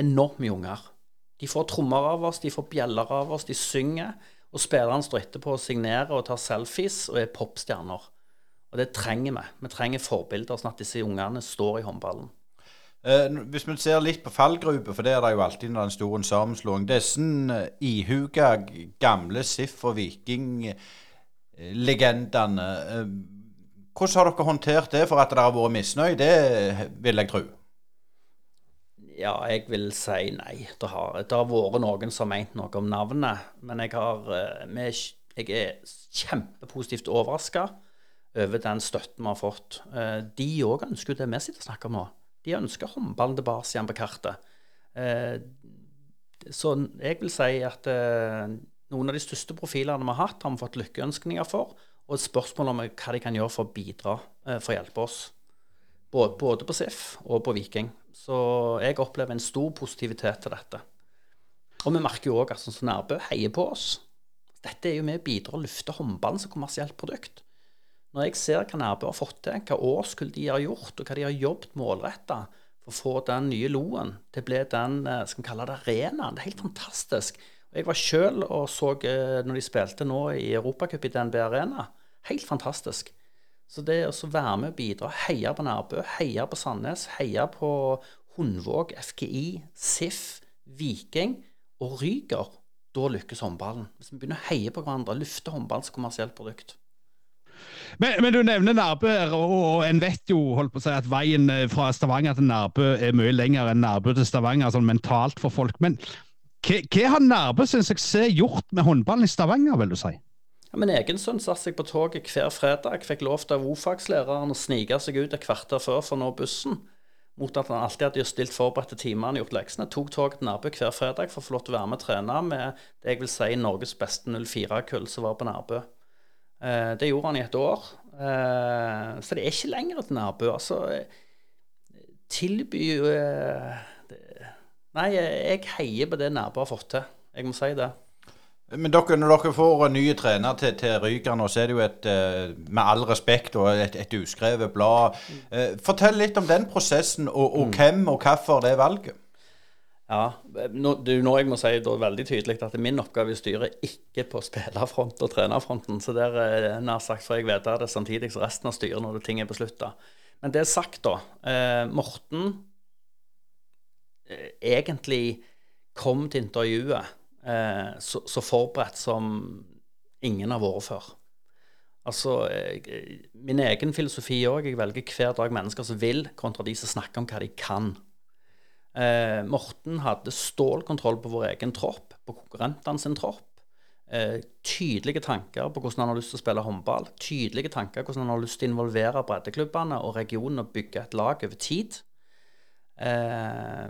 Speaker 4: enormt mye unger. De får trommer av oss, de får bjeller av oss, de synger. Og spillerne står etterpå og signerer og tar selfies og er popstjerner. Og det trenger vi. Vi trenger forbilder, sånn at disse ungene står i håndballen.
Speaker 2: Eh, hvis vi ser litt på fallgruppe, for det er det jo alltid en stor sammenslåing Disse uh, ihuga gamle Sif og Viking-legendene, uh, hvordan har dere håndtert det for at det har vært misnøye? Det vil jeg tro.
Speaker 4: Ja, jeg vil si nei. Det har, det har vært noen som har ment noe om navnet. Men jeg, har, eh, jeg er kjempepositivt overraska over den støtten vi har fått. Eh, de òg ønsker det vi sitter og snakker om nå. De ønsker håndballen tilbake igjen på kartet. Eh, så jeg vil si at noen av de største profilene vi har hatt, har vi fått lykkeønskninger for. Og et spørsmål om hva de kan gjøre for å bidra, for å hjelpe oss. Både på SIF og på Viking. Så jeg opplever en stor positivitet til dette. Og vi merker jo òg at sånn som Nærbø heier på oss. Dette er jo med å bidra å løfte håndballen som kommersielt produkt. Når jeg ser hva Nærbø har fått til, hva årskull de har gjort, og hva de har jobbet målretta for å få den nye loen til å bli den eh, skal vi kalle det arenaen, det er helt fantastisk. Og jeg var sjøl og så eh, når de spilte nå i Europacup i DNB Arena. Helt fantastisk. Så det å være med og bidra, heie på Nærbø, heie på Sandnes, heie på Hundvåg, FKI, SIF, Viking og Ryger, da lykkes håndballen. Hvis vi begynner å heie på hverandre, lufte håndballen som kommersielt produkt.
Speaker 3: Men, men, du nevner Nærbø, og, og en vet jo holdt på å si, at veien eh, fra Stavanger til Nærbø er mye lenger enn Nærbø til Stavanger, sånn mentalt for folk. Men hva, hva har Nærbø sin suksess gjort med håndballen i Stavanger, vil du si?
Speaker 4: Ja, min egen sønn satte seg på toget hver fredag. Fikk lov av O-fagslæreren å snike seg ut et kvarter før for å nå bussen. Mot at han alltid hadde stilt forberedte timer og gjort leksene. Tok toget til Nærbø hver fredag for å få lov til å være med og trene med det jeg vil si Norges beste 04-kull som var på Nærbø. Eh, det gjorde han i et år. Eh, så det er ikke lenger til Nærbø. Altså, tilby eh, Nei, jeg heier på det Nærbø har fått til. Jeg må si det.
Speaker 2: Men dere, når dere får en ny trener til, til Ryker nå, så er det jo et, eh, med all respekt, og et, et uskrevet blad. Eh, Fortell litt om den prosessen, og, og hvem og hvorfor det valget.
Speaker 4: Ja, nå, det er jo nå jeg må si da veldig tydelig at min oppgave i styret ikke på spillerfront og trenerfronten. Så der er nær sagt får jeg vite det samtidig som resten av styret når det ting er beslutta. Men det er sagt, da. Eh, Morten eh, egentlig kom til intervjuet eh, så, så forberedt som ingen har vært før. Altså, jeg, min egen filosofi òg. Jeg velger hver dag mennesker som vil, kontra de som snakker om hva de kan. Eh, Morten hadde stålkontroll på vår egen tropp, på konkurrentene sin tropp. Eh, tydelige tanker på hvordan han har lyst til å spille håndball. Tydelige tanker hvordan han har lyst til å involvere breddeklubbene og regionen og bygge et lag over tid. Eh,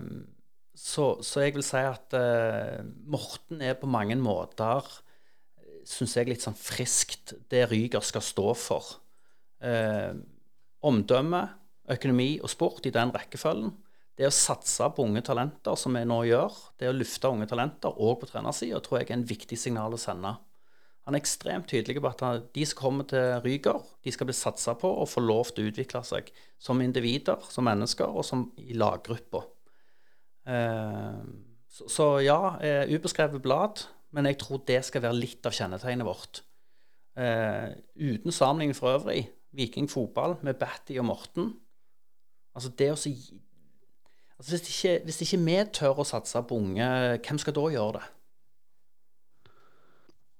Speaker 4: så, så jeg vil si at uh, Morten er på mange måter, syns jeg, litt sånn friskt det Ryger skal stå for. Eh, omdømme, økonomi og sport i den rekkefølgen. Det å satse på unge talenter, som vi nå gjør, det å lufte unge talenter òg på trenersida, tror jeg er en viktig signal å sende. Han er ekstremt tydelig på at de som kommer til Ryger, de skal bli satsa på og få lov til å utvikle seg som individer, som mennesker og som i laggrupper. Eh, så, så ja, eh, ubeskrevet blad, men jeg tror det skal være litt av kjennetegnet vårt. Eh, uten sammenligning for øvrig, Viking fotball med Batty og Morten Altså det å altså hvis ikke vi tør å satse på unge, hvem skal da gjøre det?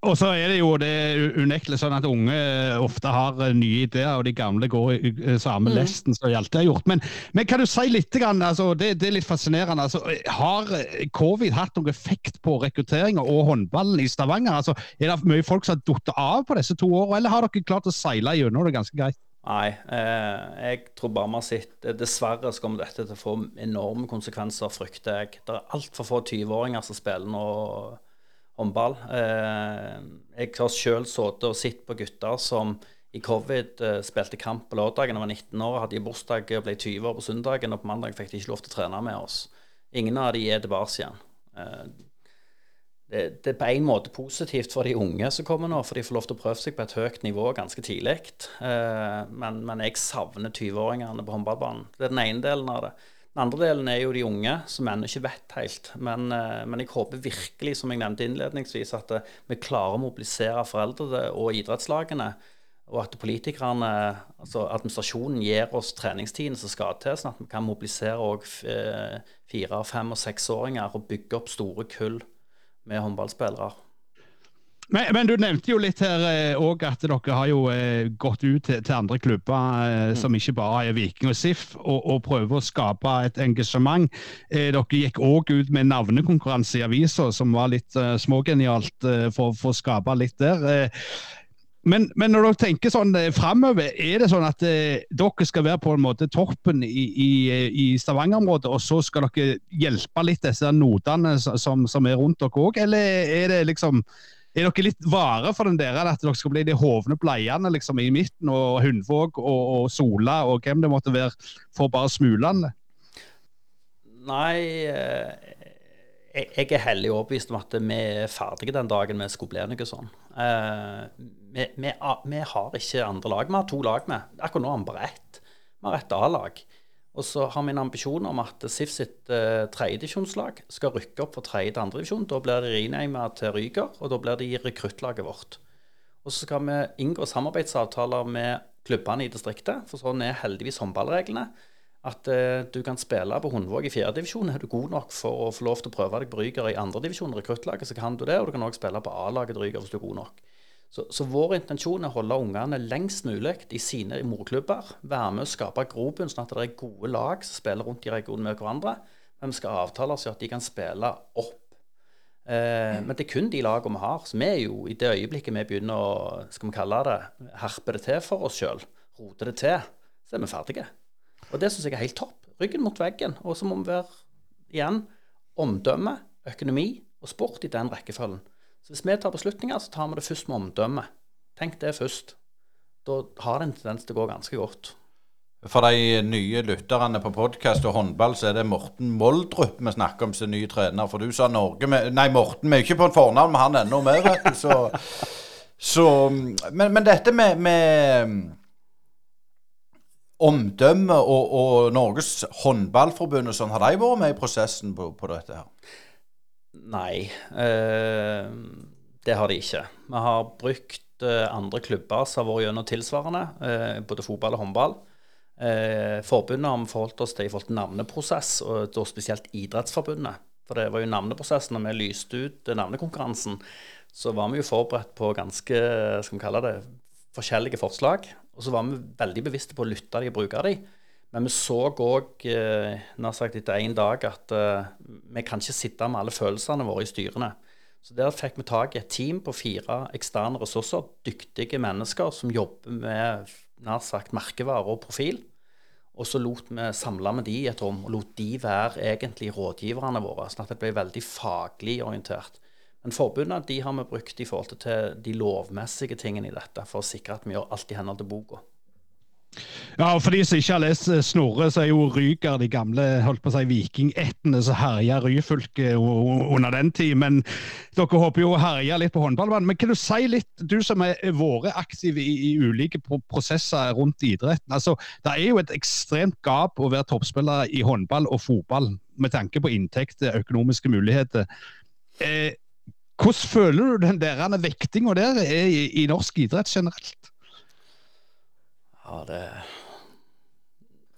Speaker 3: Og så er det jo det unektelig sånn at unge ofte har eh, nye ideer, og de gamle går i samme samme lesten som de alltid har gjort. Men, men kan du si litt, grann, altså, det, det er litt fascinerende. Altså, har eh, covid hatt noen effekt på rekrutteringa og håndballen i Stavanger? Altså, er det mye folk som har falt av på disse to årene, eller har dere klart å seile gjennom det ganske greit?
Speaker 4: Nei, eh, jeg tror bare vi har sett eh, Dessverre så kommer dette til å få enorme konsekvenser, frykter jeg. Det er altfor få 20-åringer som spiller nå håndball. Eh, jeg har sjøl sittet og sett på gutter som i covid eh, spilte kamp på lørdagen og var 19 år, hadde bursdag og ble 20 år på søndagen, og på mandag fikk de ikke lov til å trene med oss. Ingen av de er tilbake igjen. Eh, det, det er på en måte positivt for de unge som kommer nå, for de får lov til å prøve seg på et høyt nivå ganske tidlig. Men, men jeg savner 20-åringene på håndballbanen. Det er den ene delen av det. Den andre delen er jo de unge, som ennå ikke vet helt. Men, eh, men, jeg håper virkelig, som jeg nevnte innledningsvis, at eh, vi klarer å mobilisere foreldrene og idrettslagene. Og at politikerne, altså administrasjonen, gir oss treningstiden som skal til, sånn at vi kan mobilisere òg fire-, fem- og seksåringer og bygge opp store kull med håndballspillere.
Speaker 3: Men, men, du nevnte jo litt her òg at dere har jo eh, gått ut til, til andre klubber eh, mm. som ikke bare er Viking og SIF, og, og prøver å skape et engasjement. Eh, dere gikk òg ut med navnekonkurranse i avisa, som var litt smågenialt for, for, å skape litt der. Men, men, når dere tenker sånn eh, framover, er det sånn at eh, dere skal være på en måte toppen i, i, i Stavanger-området, og så skal dere hjelpe litt disse notene som, som er rundt dere òg, eller er det liksom er dere litt vare for den der at dere skal bli de hovne bleiene liksom, i midten, og Hundvåg og, og, Sola og hvem det måtte være, for bare smulene?
Speaker 4: Nei, jeg, jeg er hellig overbevist om at vi er ferdige den dagen vi skulle bli noe sånn. Uh, vi, vi, vi, har ikke andre lag. Vi har to lag med. Akkurat nå har vi bare ett. Vi har ett A-lag. Og så har vi en ambisjon om at SIF sitt eh, tredjedivisjonslag skal rykke opp fra tredje til andredivisjon. Da blir det renama til Ryger, og da blir det rekruttlaget vårt. Og så skal vi inngå samarbeidsavtaler med klubbene i distriktet, for sånn er heldigvis håndballreglene. At eh, du kan spille på Hundvåg i fjerdedivisjon. Er du god nok for å få lov til å prøve deg på Ryger i andredivisjon, rekruttlaget, så kan du det. Og du kan òg spille på A-laget Ryger hvis du er god nok. Så, så, vår intensjon er å holde ungene lengst mulig i sine morklubber. Være med å skape grobunn, sånn at det er gode lag som spiller rundt i regionen med hverandre. Men vi skal avtale oss at de kan spille opp. Eh, men det er kun de lagene vi har. Så vi er jo i det øyeblikket vi begynner å skal vi kalle det, herpe det til for oss sjøl, rote det til, så er vi ferdige. Og det syns jeg er helt topp. Ryggen mot veggen. Og så må vi være igjen omdømme, økonomi og sport i den rekkefølgen. Så hvis vi tar beslutninger, så tar vi det først med omdømme. Tenk det først. da har det en tendens til å gå ganske godt.
Speaker 2: For de nye lytterne på podkast og håndball, så er det Morten Moldrup vi snakker om som ny trener. For du sa Norge med Nei, Morten, vi er ikke på en fornavn med han ennå vi, vet du. Så, så men, men, dette med, med omdømme og, og, Norges håndballforbund og sånn, har de vært med i prosessen på, på dette her?
Speaker 4: Nei, eh, det har de ikke. Vi har brukt eh, andre klubber som har vært gjennom tilsvarende, eh, både fotball og håndball. Forbundet har vi forholdt oss til i forhold til navneprosess, og da spesielt Idrettsforbundet. For det var jo navneprosessen når vi lyste ut navnekonkurransen. Så var vi jo forberedt på ganske skal vi kalle det, forskjellige forslag. Og så var vi veldig bevisste på å lytte de og bruke de. Men vi så òg eh, etter én dag at eh, vi kan ikke sitte med alle følelsene våre i styrene. Så der fikk vi tak i et team på fire eksterne ressurser, dyktige mennesker som jobber med nær sagt merkevare og profil. Og så lot vi samle med de i et rom, og lot de være egentlig rådgiverne våre. sånn at det ble veldig faglig orientert. Men forbundet de har vi brukt i forhold til de lovmessige tingene i dette, for å sikre at vi gjør alt i henhold til boka.
Speaker 3: Ja, og For de som ikke har lest eh, Snorre, så er jo Ryger de gamle holdt på å si, vikingættene som herja Ryfylke under den tid. Men dere håper jo å herje litt på håndballbanen. Men kan du si litt, du som har vært aktiv i, i, ulike prosesser rundt idretten. altså, Det er jo et ekstremt gap å være toppspiller i håndball og fotball med tanke på inntekter, økonomiske muligheter. Eh, hvordan føler du den der vektinga der er i, i norsk idrett generelt?
Speaker 4: Ja, det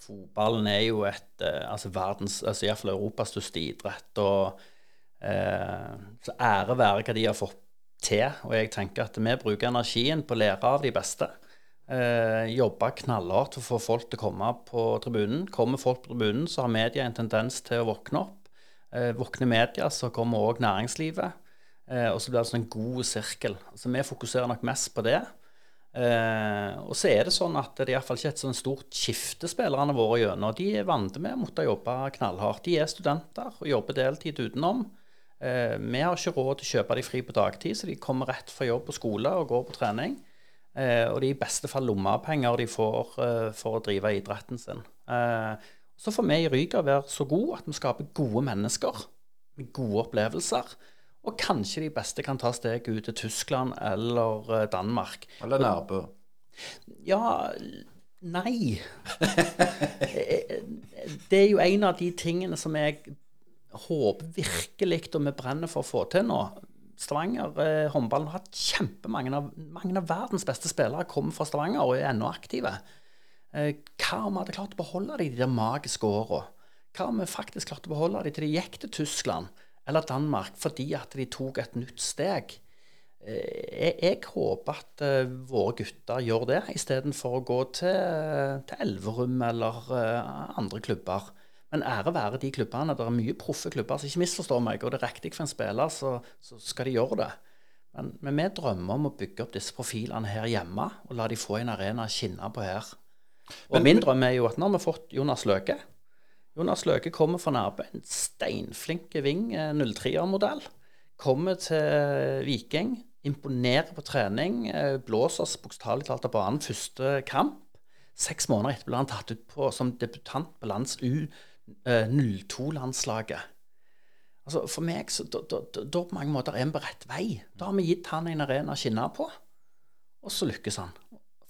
Speaker 4: Fotballen er jo et eh, altså verdens, altså iallfall Europas største idrett. og eh, Så ære være hva de har fått til. Og jeg tenker at vi bruker energien på å lære av de beste. Eh, jobbe knallhardt for å få folk til å komme på tribunen. Kommer folk på tribunen, så har media en tendens til å våkne opp. Eh, våkner media, så kommer òg næringslivet. Eh, og så blir det sånn en god sirkel. Så vi fokuserer nok mest på det. Eh, og så er det sånn at det er iallfall ikke et sånn stort skifte spillerne våre gjennom. De er vant med å måtte jobbe knallhardt. De er studenter og jobber deltid utenom. Eh, vi har ikke råd til å kjøpe de fri på dagtid, så de kommer rett fra jobb på skole og går på trening. Eh, og det er i beste fall lommepenger de får eh, for å drive idretten sin. Eh, så får vi i Ryga være så gode at vi skaper gode mennesker med gode opplevelser. Og kanskje de beste kan ta steget ut til Tyskland eller eh, Danmark.
Speaker 2: Eller Nærbø.
Speaker 4: Ja Nei. det er jo en av de tingene som jeg håper virkelig og vi brenner for å få til nå. Stavanger eh, håndballen har hatt kjempemange av, mange av verdens beste spillere kommer fra Stavanger og er ennå aktive. Eh, hva om vi hadde klart å beholde de, de der magiske åra? Hva om vi faktisk klarte å beholde de til de gikk til Tyskland? Eller Danmark fordi at de tok et nytt steg. Eh, jeg, jeg håper at uh, våre gutter gjør det, istedenfor å gå til, til Elverum eller uh, andre klubber. Men ære være de klubbene. Det er mye proffe klubber. så ikke misforstår meg. Og det er riktig for en spiller, så, så skal de gjøre det. Men, men, vi drømmer om å bygge opp disse profilene her hjemme, og la de få en arena å skinne på her. Og men, min drøm er jo at vi har fått Jonas Løke Jonas Løke kommer fra Nærbø, en steinflink Ving 03-er-modell. Kommer til Viking, imponerer på trening, eh, blåser bokstavelig talt av banen første kamp. Seks måneder etterpå ble han tatt ut på, som debutant på lands U02-landslaget. Eh, altså For meg så da, da, da, på mange måter er vi på rett vei. Da har vi gitt han en arena å skinne på, og så lykkes han.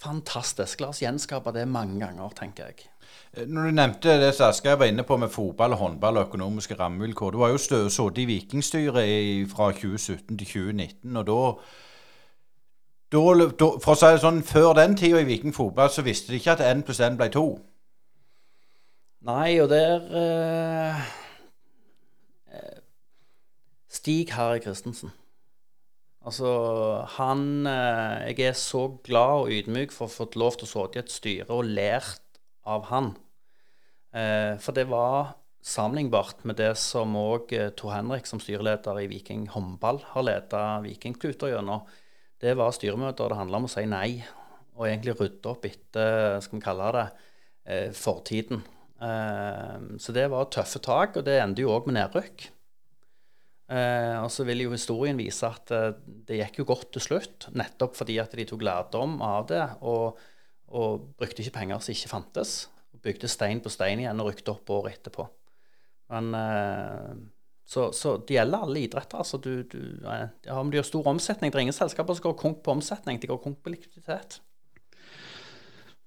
Speaker 4: Fantastisk. La oss gjenskape det mange ganger, tenker jeg.
Speaker 2: Eh, når du nevnte det som Asgeir var inne på med fotball, håndball og økonomiske rammevilkår. Du var jo sittet i Vikingstyret fra 2017 til 2019. og da da, da, for å si det sånn, Før den tida i Viking fotball så visste de ikke at én pluss én ble to.
Speaker 4: Nei, og der eh, Stig Harry Christensen. Altså, han eh, Jeg er så glad og ydmyk for å fått lov til å sitte i et styre og lært av han. Eh, for det var sammenlignbart med det som òg eh, Tor Henrik som styreleder i Viking håndball har leda Vikingkluter gjennom. Det var styremøter det handla om å si nei, og egentlig rydde opp etter skal vi kalle det, eh, fortiden. Eh, så det var tøffe tak, og det endte jo òg med nedrykk. Eh, og så vil jo historien vise at eh, det gikk jo godt til slutt, nettopp fordi at de tok lærdom av det og, og brukte ikke penger som ikke fantes. Bygde stein på stein igjen og rykte opp året etterpå. Men eh, så, så, det gjelder alle idretter. altså du, du, ja, Om du gjør stor omsetning Det er ingen selskaper som går konk på omsetning, de går konk på likviditet.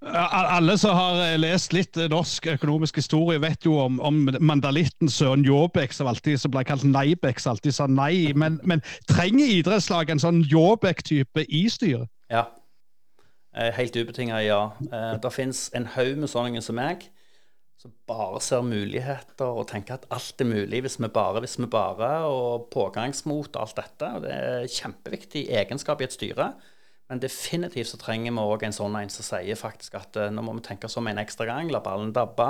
Speaker 3: Alle som har eh, lest litt norsk økonomisk historie, vet jo om, om mandalitten Søren Jåbek, som alltid som ble kalt Neibek, som alltid sa nei. Men, men trenger idrettslag en sånn Jåbek-type i styret?
Speaker 4: Ja. Eh, helt ubetinga ja. Eh, det fins en haug med sånne som meg, som bare ser muligheter og tenker at alt er mulig hvis vi bare, hvis vi bare, og pågangsmot og alt dette. Og det er kjempeviktig egenskap i et styre. Men definitivt så trenger vi òg en sånn en som sier faktisk at uh, nå må vi tenke oss om en ekstra gang, la ballen dabbe.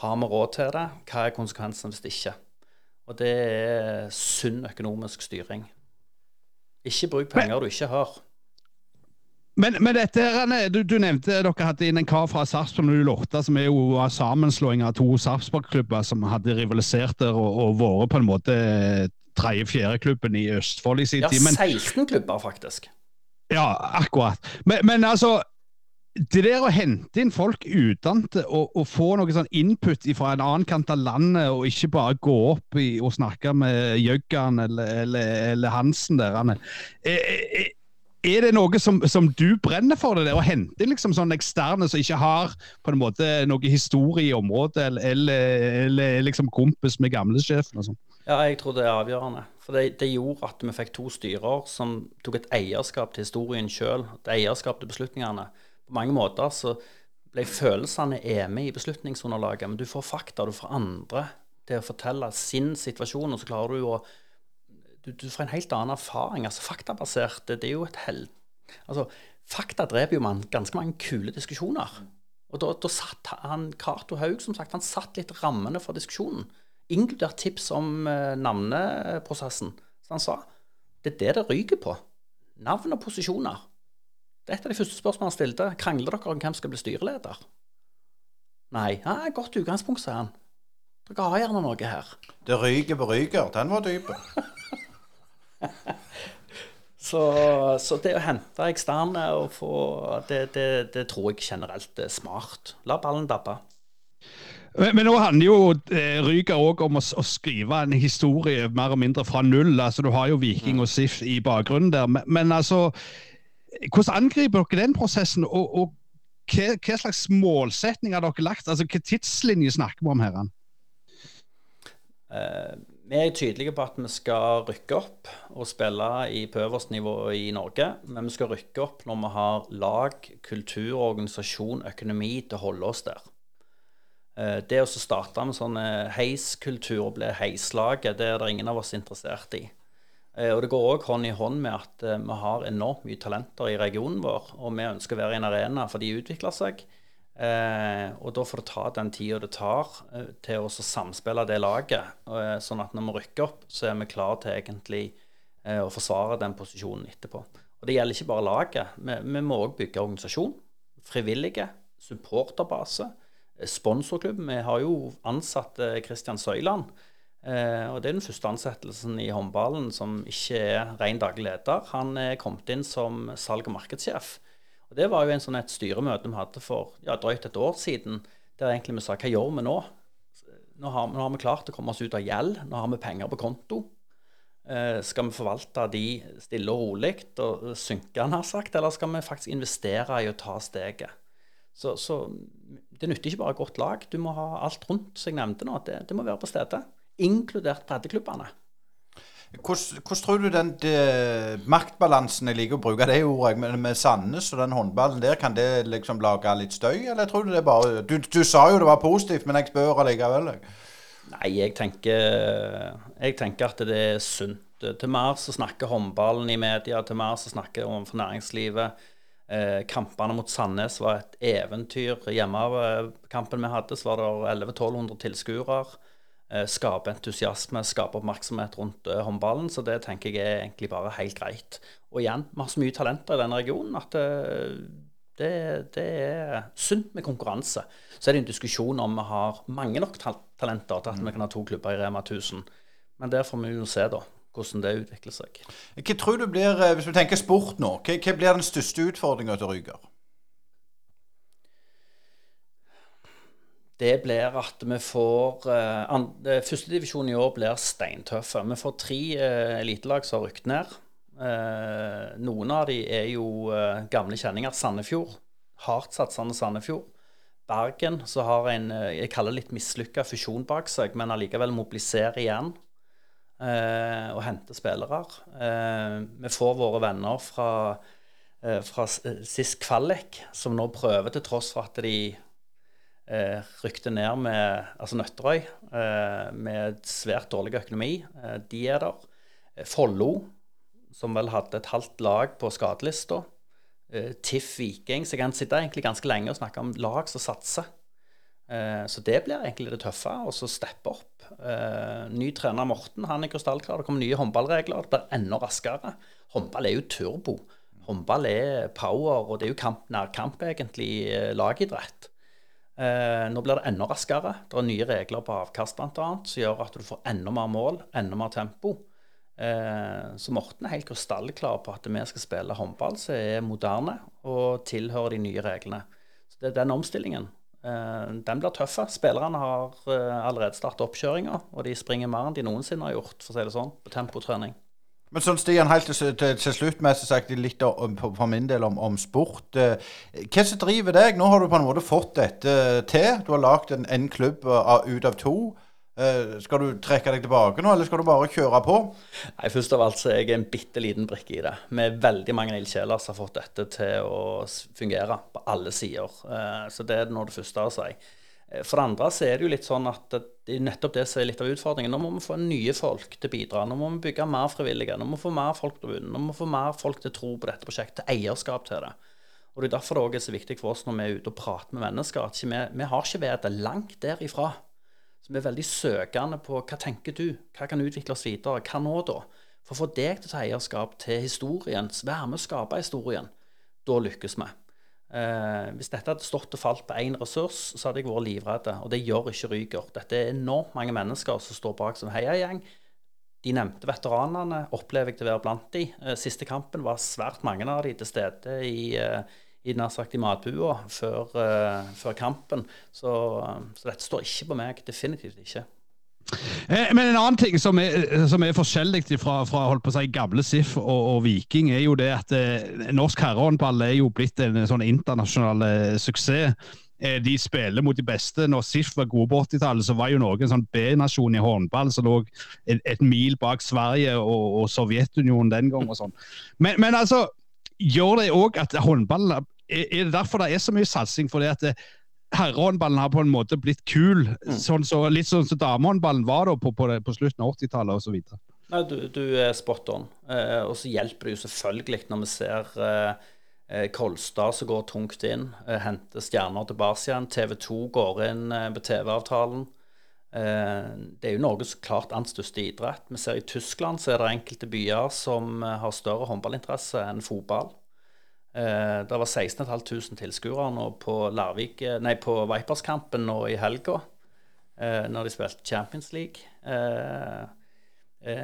Speaker 4: Har vi råd til det? Hva er konsekvensen hvis det ikke? Og det er sunn økonomisk styring. Ikke bruk penger du ikke har.
Speaker 3: Men, men dette, du, du, nevnte dere hadde inn en kar fra Sarpsborg 08, som er jo sammenslåing av to Sarpsborg-klubber som hadde rivalisert der og, og vært på en måte tredje-fjerde-klubben i Østfold i sin
Speaker 4: tid. Ja, 16 klubber, faktisk.
Speaker 3: Ja, akkurat. Men, men, altså det der å hente inn folk utdannede og, og, få noe sånn input fra en annen kant av landet, og ikke bare gå opp i, og snakke med Jøggan eller, eller, eller, Hansen der er, er, er, det noe som, som, du brenner for, det der, å hente liksom sånne eksterne som ikke har på en måte noe historie i området, eller, eller, eller liksom kompis med gamlesjefen og sånn?
Speaker 4: Ja, jeg tror det er avgjørende. For det, det, gjorde at vi fikk to styrer som tok et eierskap til historien sjøl. Et eierskap til beslutningene. På mange måter så ble følelsene med i beslutningsunderlaget, men du får fakta, du får andre til å fortelle sin situasjon, og så klarer du å Du, du får en helt annen erfaring. Altså faktabasert, det, det er jo et hell... Altså, fakta dreper jo man ganske mange kule diskusjoner. Og da, da satt han Cato Haug, som sagt, han satt litt rammene for diskusjonen inkludert tips om eh, navneprosessen. Så han sa det er det det ryker på. Navn og posisjoner. Det er et av de første spørsmålene han stilte. Krangler dere om hvem skal bli styreleder? Nei. Ja, godt utgangspunkt, sier han. Dere har gjerne noe her.
Speaker 2: Det ryker på ryker. Den var dyp.
Speaker 4: så, så, det å hente eksterne og få det, det, det tror jeg generelt er smart. La ballen dabbe.
Speaker 3: Men, men nå handler jo eh, Ryga òg om å, å, skrive en historie mer og mindre fra null. altså Du har jo Viking mm. og SIF i bakgrunnen der. Men, men altså, hvordan angriper dere den prosessen? Og, og hva, hva, slags målsetning har dere lagt? Altså, Hvilken tidslinje snakker vi om her?
Speaker 4: Uh, vi er tydelige på at vi skal rykke opp og spille i på øverste nivå i Norge. Men vi skal rykke opp når vi har lag, kultur, organisasjon, økonomi til å holde oss der. Eh, det å starte med sånn heiskultur og bli heislaget, det er det ingen av oss interessert i. Eh, og det går òg hånd i hånd med at eh, vi har enormt mye talenter i regionen vår, og vi ønsker å være i en arena for de utvikler seg. Og da får det ta den tida det tar til å samspille det laget. sånn at når vi rykker opp, så er vi klar til egentlig å forsvare den posisjonen etterpå. Og det gjelder ikke bare laget. Vi, vi må òg bygge organisasjon. Frivillige. Supporterbase sponsorklubb. Vi har jo ansatt Kristian Søyland. Eh, og Det er den første ansettelsen i håndballen som ikke er ren daglig leder. Han er kommet inn som salg- og markedssjef. Og Det var jo en sånn et styremøte vi hadde for ja, drøyt et år siden, der egentlig vi sa hva gjør vi nå? Nå har, nå har vi klart å komme oss ut av gjeld, nå har vi penger på konto. Eh, skal vi forvalte de stille og rolig og synke, han har sagt, eller skal vi faktisk investere i å ta steget? Så, så det nytter ikke bare godt lag. Du må ha alt rundt som jeg nevnte nå. Det, det må være på stedet. Inkludert breddeklubbene.
Speaker 2: Hvordan, hvordan, tror du den de, maktbalansen Jeg liker å bruke det ordet, men med Sandnes og den håndballen der, kan det liksom lage litt støy, eller tror du det bare Du, du sa jo det var positivt, men jeg spør allikevel.
Speaker 4: Nei, jeg tenker, jeg tenker at det er sunt. Til mer så snakker håndballen i media, til mer så snakker overfor næringslivet. Eh, kampene mot Sandnes var et eventyr. Hjemmekampen vi hadde, så var det 1100-1200 tilskuere. Eh, skape entusiasme, skape oppmerksomhet rundt eh, håndballen. Så det tenker jeg er egentlig bare helt greit. Og igjen, vi har så mye talenter i denne regionen at eh, det, det, er sunt med konkurranse. Så er det en diskusjon om vi har mange nok talenter til at vi kan ha to klubber i Rema 1000. Men der får vi jo se, da. hvordan det utvikler seg.
Speaker 2: Hva tror du blir, Hvis vi tenker sport nå, hva, hva blir den største utfordringa til Ryger?
Speaker 4: Det blir at vi får uh, Førstedivisjonen i år blir steintøffe. Vi får tre uh, elitelag som har rykket ned. Uh, noen av de er jo uh, gamle kjenninger. Sandefjord. Hardtsatsende Sandefjord. Bergen, som har en jeg kaller litt mislykka fusjon bak seg, men allikevel mobiliserer igjen og henter spillere. vi får våre venner fra, fra sist kvalik, som nå prøver, til tross for at de eh, rykte ned med altså Nøtterøy eh, med svært dårlig økonomi. Eh, de er der. Eh, Follo, som vel hadde et halvt lag på skadelista. Eh, TIFF Viking. Så jeg kan sitte egentlig ganske lenge og snakke om lag som satser. Eh, så det blir egentlig det tøffe, og så steppe opp. ny trener Morten han er krystallklar. Det kommer nye håndballregler. Det blir enda raskere. Håndball er jo turbo. Håndball er power, og det er jo kamp, nærkamp, egentlig, lagidrett. Eh, nå blir det enda raskere. Det er nye regler på avkast bl.a. som gjør at du får enda mer mål, enda mer tempo. Eh, så Morten er helt krystallklar på at vi skal spille håndball som er moderne og tilhører de nye reglene. Så det er Den omstillingen eh, den blir tøff. Spillerne har eh, allerede startet oppkjøringa, og de springer mer enn de noensinne har gjort for å si det sånn, på tempotrening.
Speaker 2: Men sånn Stian, helt til, til, til slutt med sagt litt om, for min del om, om, sport. Eh, hva som driver deg? Nå har du på en måte fått dette til. Du har lagd en, en, klubb ut av to. Eh, skal du trekke deg tilbake nå, eller skal du bare kjøre på?
Speaker 4: Nei, Først av alt så er jeg en bitte liten brikke i det. Med veldig mange ildsjeler som har fått dette til å fungere på alle sider. Eh, så det er nå det første å si. Eh, for det andre så er det jo litt sånn at det er nettopp det som er litt av utfordringen. Nå må vi få nye folk til å bidra. Nå må vi bygge mer frivillige. Nå må vi få mer folk til å bunnen. Nå må vi få mer folk til å tro på dette prosjektet, til eierskap til det. Og Det er derfor det også er så viktig for oss når vi er ute og prater med mennesker, at vi, vi har ikke vedet langt derifra. Så vi er veldig søkende på hva tenker du, hva kan utvikle oss videre, hva nå da? For å få deg til å ta eierskap til historien, være med å skape historien, da lykkes vi. Eh, hvis dette hadde stått og falt på én ressurs, så hadde jeg vært livredd. Og det gjør ikke Ryger. Dette er enormt mange mennesker som står bak som heiagjeng. De nevnte veteranene opplever jeg til å være blant de. Eh, siste kampen var svært mange av de til stede i, eh, i i matbua før, uh, før kampen. Så, så dette står ikke på meg. Definitivt ikke.
Speaker 3: Eh, men en annen ting som er, som er forskjellig fra, fra holdt på å si, gamle SIF og, og, Viking, er jo det at eh, norsk herrehåndball er jo blitt en sånn internasjonal eh, suksess. Eh, de spiller mot de beste. Når SIF var gode på 80-tallet, så var jo Norge en sånn B-nasjon i håndball som lå et, et, mil bak Sverige og, og Sovjetunionen den gang. og sånn. Men, men, altså, gjør det òg at håndball er, er det derfor det er så mye satsing? fordi at det, herrehåndballen har på en måte blitt kul. Mm. Sånn så, litt sånn som damehåndballen var da på, på, på slutten av 80-tallet osv.
Speaker 4: Nei, du, du er spot on. Eh, og så hjelper det jo selvfølgelig når vi ser eh, eh Kolstad som går tungt inn, eh, henter stjerner tilbake igjen. TV 2 går inn eh, på TV-avtalen. Eh, det er jo Norges klart annet største idrett. Vi ser I Tyskland så er det enkelte byer som har større håndballinteresse enn fotball. Eh, det var 16 500 tilskuere nå på, Larvik, eh, nei, på Vipers-kampen nå i helga, eh, når de spilte Champions League.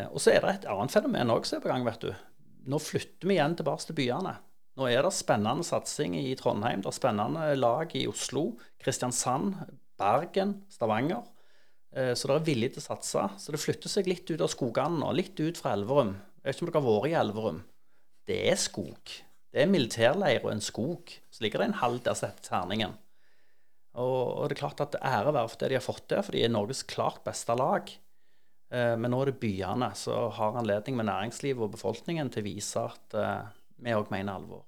Speaker 4: Og så er det et annet fenomen òg som er på gang, vet du. Nå flytter vi igjen tilbake til byene. Nå er det spennende satsing i Trondheim, det er spennende lag i Oslo, Kristiansand, Bergen, Stavanger. Så det er vilje til å satse. Så det flytter seg litt ut av skogene nå, litt ut fra Elverum. Jeg vet ikke om dere har vært i Elverum. Det er skog. Det er militærleir og en skog. Så ligger det en halv der heter Terningen. Og, og, det er klart at ære være for det de har fått til, for de er Norges klart beste lag. Eh, men nå er det byene som har anledning med næringslivet og befolkningen til å vise at eh, vi òg mener alvor.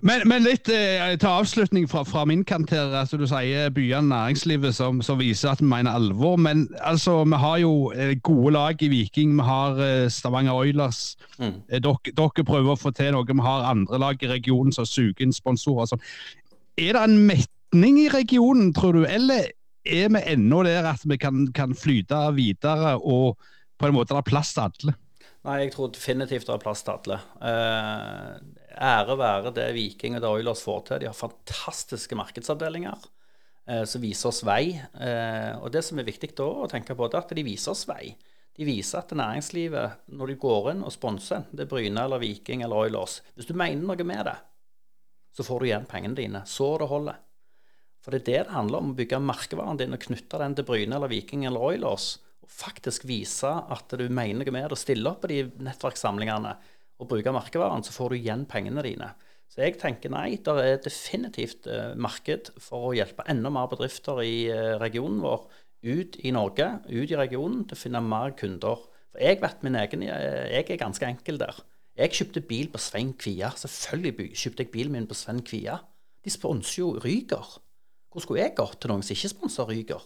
Speaker 3: Men, men litt eh, til avslutning fra, fra, min kant her. altså Du sier byene næringslivet som, som, viser at vi mener alvor. Men altså, vi har jo eh, gode lag i Viking. Vi har eh, Stavanger Oilers. Mm. Eh, dere, dere, prøver å få til noe. Vi har andre lag i regionen som suger inn sponsorer. Sånn. Er det en metning i regionen, tror du? Eller er vi ennå der at vi kan, kan flyte videre og på en måte det er plass til alle?
Speaker 4: Nei, jeg tror definitivt det er plass til alle. Ære være det Viking og det Oilers får til. De har fantastiske markedsavdelinger eh, som viser oss vei. Eh, og det som er viktig da å tenke på, er at de viser oss vei. De viser at næringslivet, når de går inn og sponser, det er Bryne eller Viking eller Oilers Hvis du mener noe med det, så får du igjen pengene dine. Så det holder. For det er det det handler om, å bygge merkevaren din og knytte den til Bryne eller Viking eller Oilers. Og faktisk vise at du mener noe med det, og stille opp på de nettverkssamlingene og bruke merkevaren, så får du igjen pengene dine. Så jeg tenker nei, det er definitivt eh, marked for å hjelpe enda mer bedrifter i eh, regionen vår ut i Norge, ut i regionen, til å finne mer kunder. For jeg vet min egen Jeg er ganske enkel der. Jeg kjøpte bil på Svein Kvia. Selvfølgelig kjøpte jeg bilen min på Svein Kvia. De sponser jo Ryger. Hvor skulle jeg gått til noen som ikke sponser Ryger?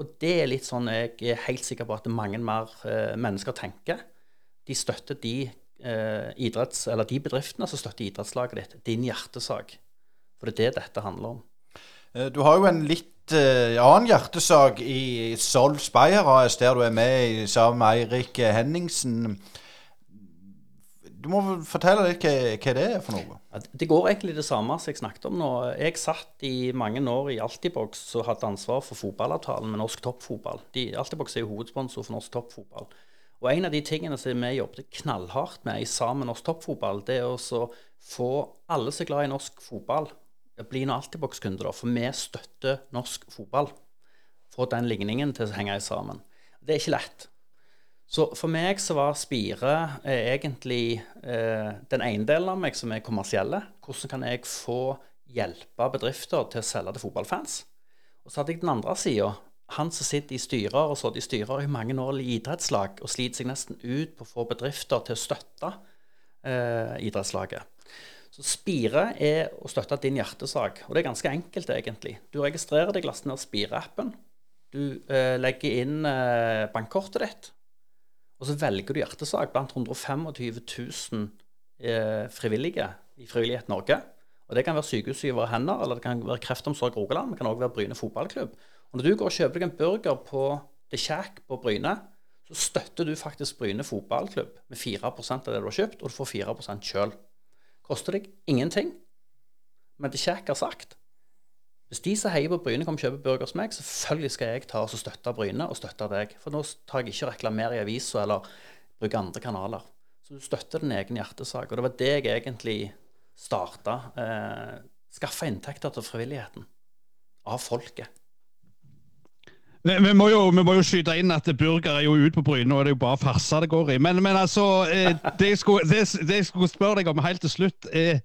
Speaker 4: Og det er litt sånn jeg er helt sikker på at mange mer eh, mennesker tenker. De støtter de, eh, idretts, eller de bedriftene som støtter idrettslaget ditt. Din hjertesak. For det er det dette handler om.
Speaker 2: Eh, du har jo en litt eh, annen hjertesak i Sol Speyer AS, der du er med sammen med Eirik Henningsen. Du må fortelle litt hva, hva, det er for noe?
Speaker 4: Ja, det går egentlig det samme som jeg snakket om nå. Jeg satt i mange år i Altibox og hadde ansvar for fotballavtalen med norsk toppfotball. Altibox er jo hovedsponsor for norsk toppfotball. Og en av de tingene som vi jobbet knallhardt med i sammen norsk toppfotball, det er å få alle som er glad i norsk fotball, bli en Altibox-kunde, da, for vi støtter norsk fotball. Få den ligningen til å henge sammen. Det er ikke lett. Så for meg så var Spire eh, egentlig eh, den ene delen av meg som er kommersielle. Hvordan kan jeg få hjelpe bedrifter til å selge til fotballfans? Og så hadde jeg den andre sida. Han som sitter i styrer og sittet i styrer i mange år i idrettslag og sliter seg nesten ut på å få bedrifter til å støtte eh, idrettslaget. Så Spire er å støtte din hjertesak. Og det er ganske enkelt, egentlig. Du registrerer deg, laster ned Spire-appen. Du eh, legger inn eh, bankkortet ditt. Og så velger du hjertesak blant 125 000 eh, frivillige i Frivillighet Norge. Og Det kan være Sykehuset i våre hender, eller det kan være Kreftomsorg Rogaland. Det kan òg være Bryne fotballklubb. Og Når du går og kjøper deg en burger på The Shack på Bryne, så støtter du faktisk Bryne fotballklubb med 4% av det du har kjøpt, og du får 4% sjøl. Koster deg ingenting. Men det Shack har sagt Hvis de som heier på Bryne, kommer og kjøper burger hos meg, selvfølgelig skal jeg ta og støtte Bryne og støtte deg. For nå tar jeg ikke og i avisa eller bruker andre kanaler. Så du støtter din egen hjertesak. Og det var det jeg egentlig starta. Eh, Skaffe inntekter til frivilligheten. Av folket.
Speaker 3: Vi, vi, må jo, vi, må jo, skyte inn at burger er jo ute på Bryne, og det er jo bare farser det går i. Men, men altså, eh, det, jeg skulle, det, det, jeg skulle, spørre deg om helt til slutt er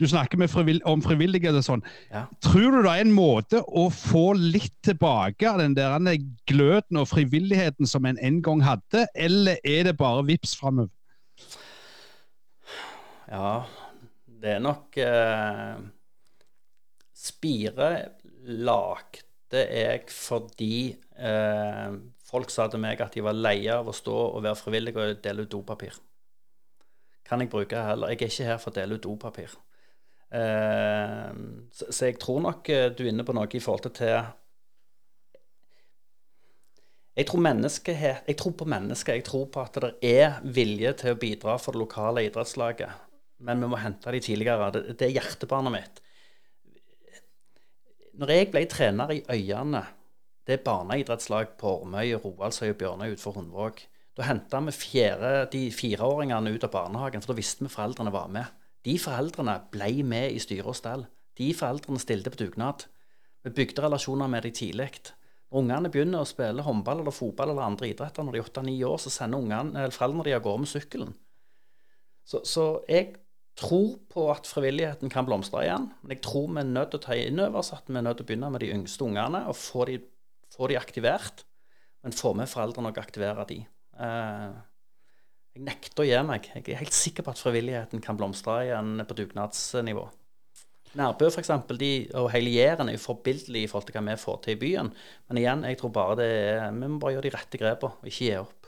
Speaker 3: Du snakker frivill, om frivillighet og sånn. Ja. Tror du det er en måte å få litt tilbake av den der gløden og frivilligheten som en en gang hadde, eller er det bare vips framover?
Speaker 4: Ja, det er nok eh, Spire lagd det jeg fordi eh, folk sa til meg at de var leie av å stå og være frivillig og dele ut dopapir. Kan jeg bruke heller? Jeg er ikke her for å dele ut dopapir. Eh, så, så, jeg tror nok eh, du er inne på noe i forhold til jeg tror, jeg tror på mennesket. Jeg tror på at det er vilje til å bidra for det lokale idrettslaget. Men vi må hente de tidligere. Det, det er hjertebarnet mitt når jeg ble trener i Øyane, det er barneidrettslag på Ormøy, Roaldsøy og Bjørnøy utenfor Hundvåg, da henta vi fjerde, de fireåringene ut av barnehagen, for da visste vi foreldrene var med. De foreldrene ble med i styre og stell. De foreldrene stilte på dugnad. Vi bygde relasjoner med dem tidlig. Når ungene begynner å spille håndball eller fotball eller andre idretter når de er åtte-ni år, så sender ungene, foreldrene de av gårde med sykkelen. Så, så jeg tror på at frivilligheten kan blomstre igjen. Men jeg tror vi er nødt til å ta inn over oss at vi er nødt til å begynne med de yngste ungene og få de, få de aktivert. Men få med foreldrene og aktivere de. Eh, jeg nekter å gi meg. Jeg er helt sikker på at frivilligheten kan blomstre igjen på dugnadsnivå. Nærbø for eksempel, de, og hele Jæren er jo forbilledlig i forhold til hva vi får til i byen. Men igjen, jeg tror bare det er, vi må bare gjøre de rette grepene og ikke gi opp.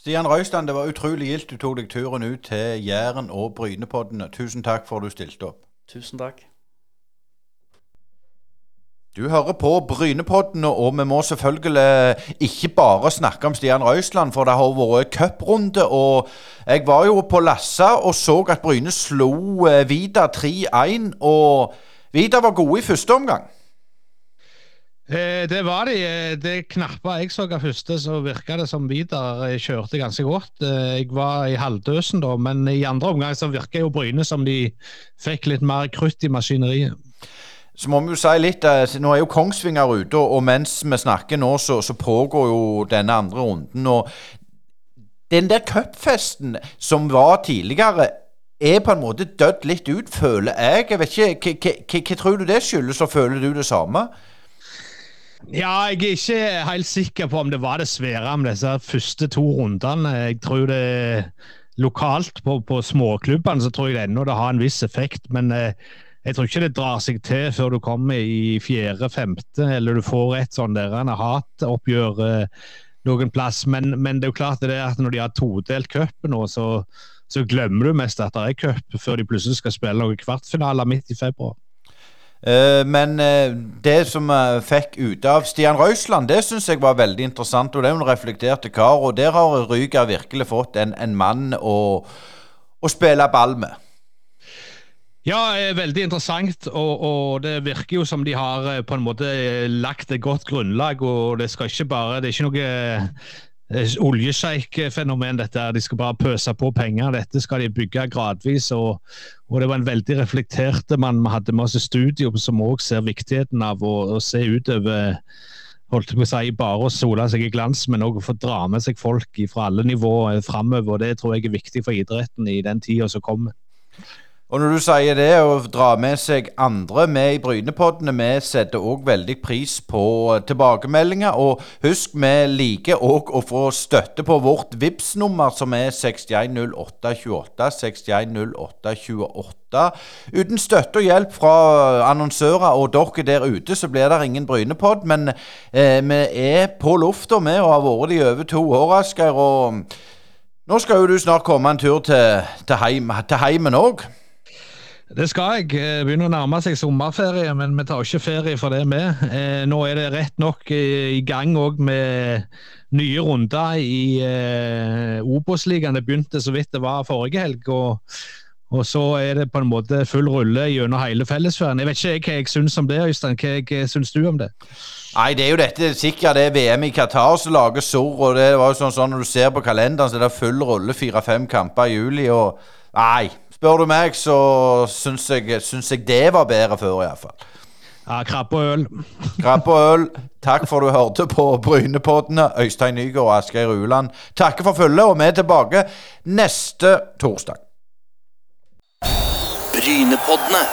Speaker 2: Stian Røystand, det var utrolig gildt du tok deg turen ut til Jæren og Brynepoddene. Tusen takk for at du stilte opp.
Speaker 4: Tusen takk.
Speaker 2: Du hører på Brynepoddene, og vi må selvfølgelig ikke bare snakke om Stian Røisland, for det har vært cuprunde. Og jeg var jo på Lassa og så at Bryne slo eh, Vida 3-1. Og Vida var gode i første omgang.
Speaker 3: Eh, det var de. Eh, det knappa jeg så av første, så virka det som Vidar eh, kjørte ganske godt. Jeg var i halvdøsen da, men i andre omgang så virka jo Bryne som de fikk litt mer krutt i maskineriet.
Speaker 2: Så må vi jo si litt, Nå er jo Kongsvinger ute, og mens vi snakker nå, så, så pågår jo denne andre runden. og Den der cupfesten som var tidligere, er på en måte dødd litt ut, føler jeg. Jeg vet ikke, Hva tror du det skyldes, og føler du det samme?
Speaker 3: Ja, jeg er ikke helt sikker på om det var det svære med disse første to rundene. Jeg tror det lokalt på, på småklubbene så tror jeg det ennå det har en viss effekt. Men eh, jeg tror ikke det drar seg til før du kommer i fjerde-femte, eller du får et sånn der hatoppgjør eh, noen plass. Men, men, det er jo klart det at når de har todelt cupen nå, så, så, glemmer du mest at det er cup, før de plutselig skal spille noen kvartfinaler midt i februar.
Speaker 2: Uh, men uh, det som vi fikk ut av Stian Røisland, det syns jeg var veldig interessant. Og det er jo en reflekterte kar, og der har Ryger virkelig fått en, en mann å, å, spille ball med.
Speaker 3: Ja, eh, veldig interessant, og, og, det virker jo som de har på en måte lagt et godt grunnlag. og Det skal ikke bare, det er ikke noe oljesjeik-fenomen, dette. De skal bare pøse på penger. Dette skal de bygge gradvis. og og det var en veldig reflekterte mann vi hadde med oss i studio, som òg ser viktigheten av å, å se utover holdt på å si, bare å sole seg i glans, men òg få dra med seg folk fra alle nivåer framover. Det tror jeg er viktig for idretten i den tida som kommer.
Speaker 2: Og når du sier det, å dra med seg andre med i Brynepoddene, vi setter òg veldig pris på tilbakemeldinger. Og husk, vi liker òg å få støtte på vårt vips nummer som er 610828. 610828. Uten støtte og hjelp fra annonsører og dere der ute, så blir det ingen Brynepodd. Men eh, vi er på lufta, vi, og har vært det i over to år, Asgeir. Og nå skal jo du snart komme en tur til, til, heim, heimen òg.
Speaker 3: Det skal jeg. Eh, begynner å nærme seg sommerferie, men vi tar ikke ferie for det med. Eh, nå er det rett nok eh, i gang òg med nye runder i Obos-ligaen. Det begynte så vidt det var forrige helg. og, og så er det på en måte full rulle gjennom hele fellesferien. Jeg vet ikke hva jeg syns om det, Øystein. Hva, hva syns du om det?
Speaker 2: Nei, det er jo dette sikkert det er VM i Qatar som lager surr. og det var jo sånn, sånn Når du ser på kalenderen, så er det full rulle fire-fem kamper i juli. og Nei, Spør du meg, så syns jeg, syns jeg det var bedre før, iallfall.
Speaker 3: Ja, krabbe og øl.
Speaker 2: Krabbe og øl. Takk for du hørte på Brynepoddene. Øystein Nygaard og Asgeir Uland takker for følget, og vi er tilbake neste torsdag. Brynepoddene.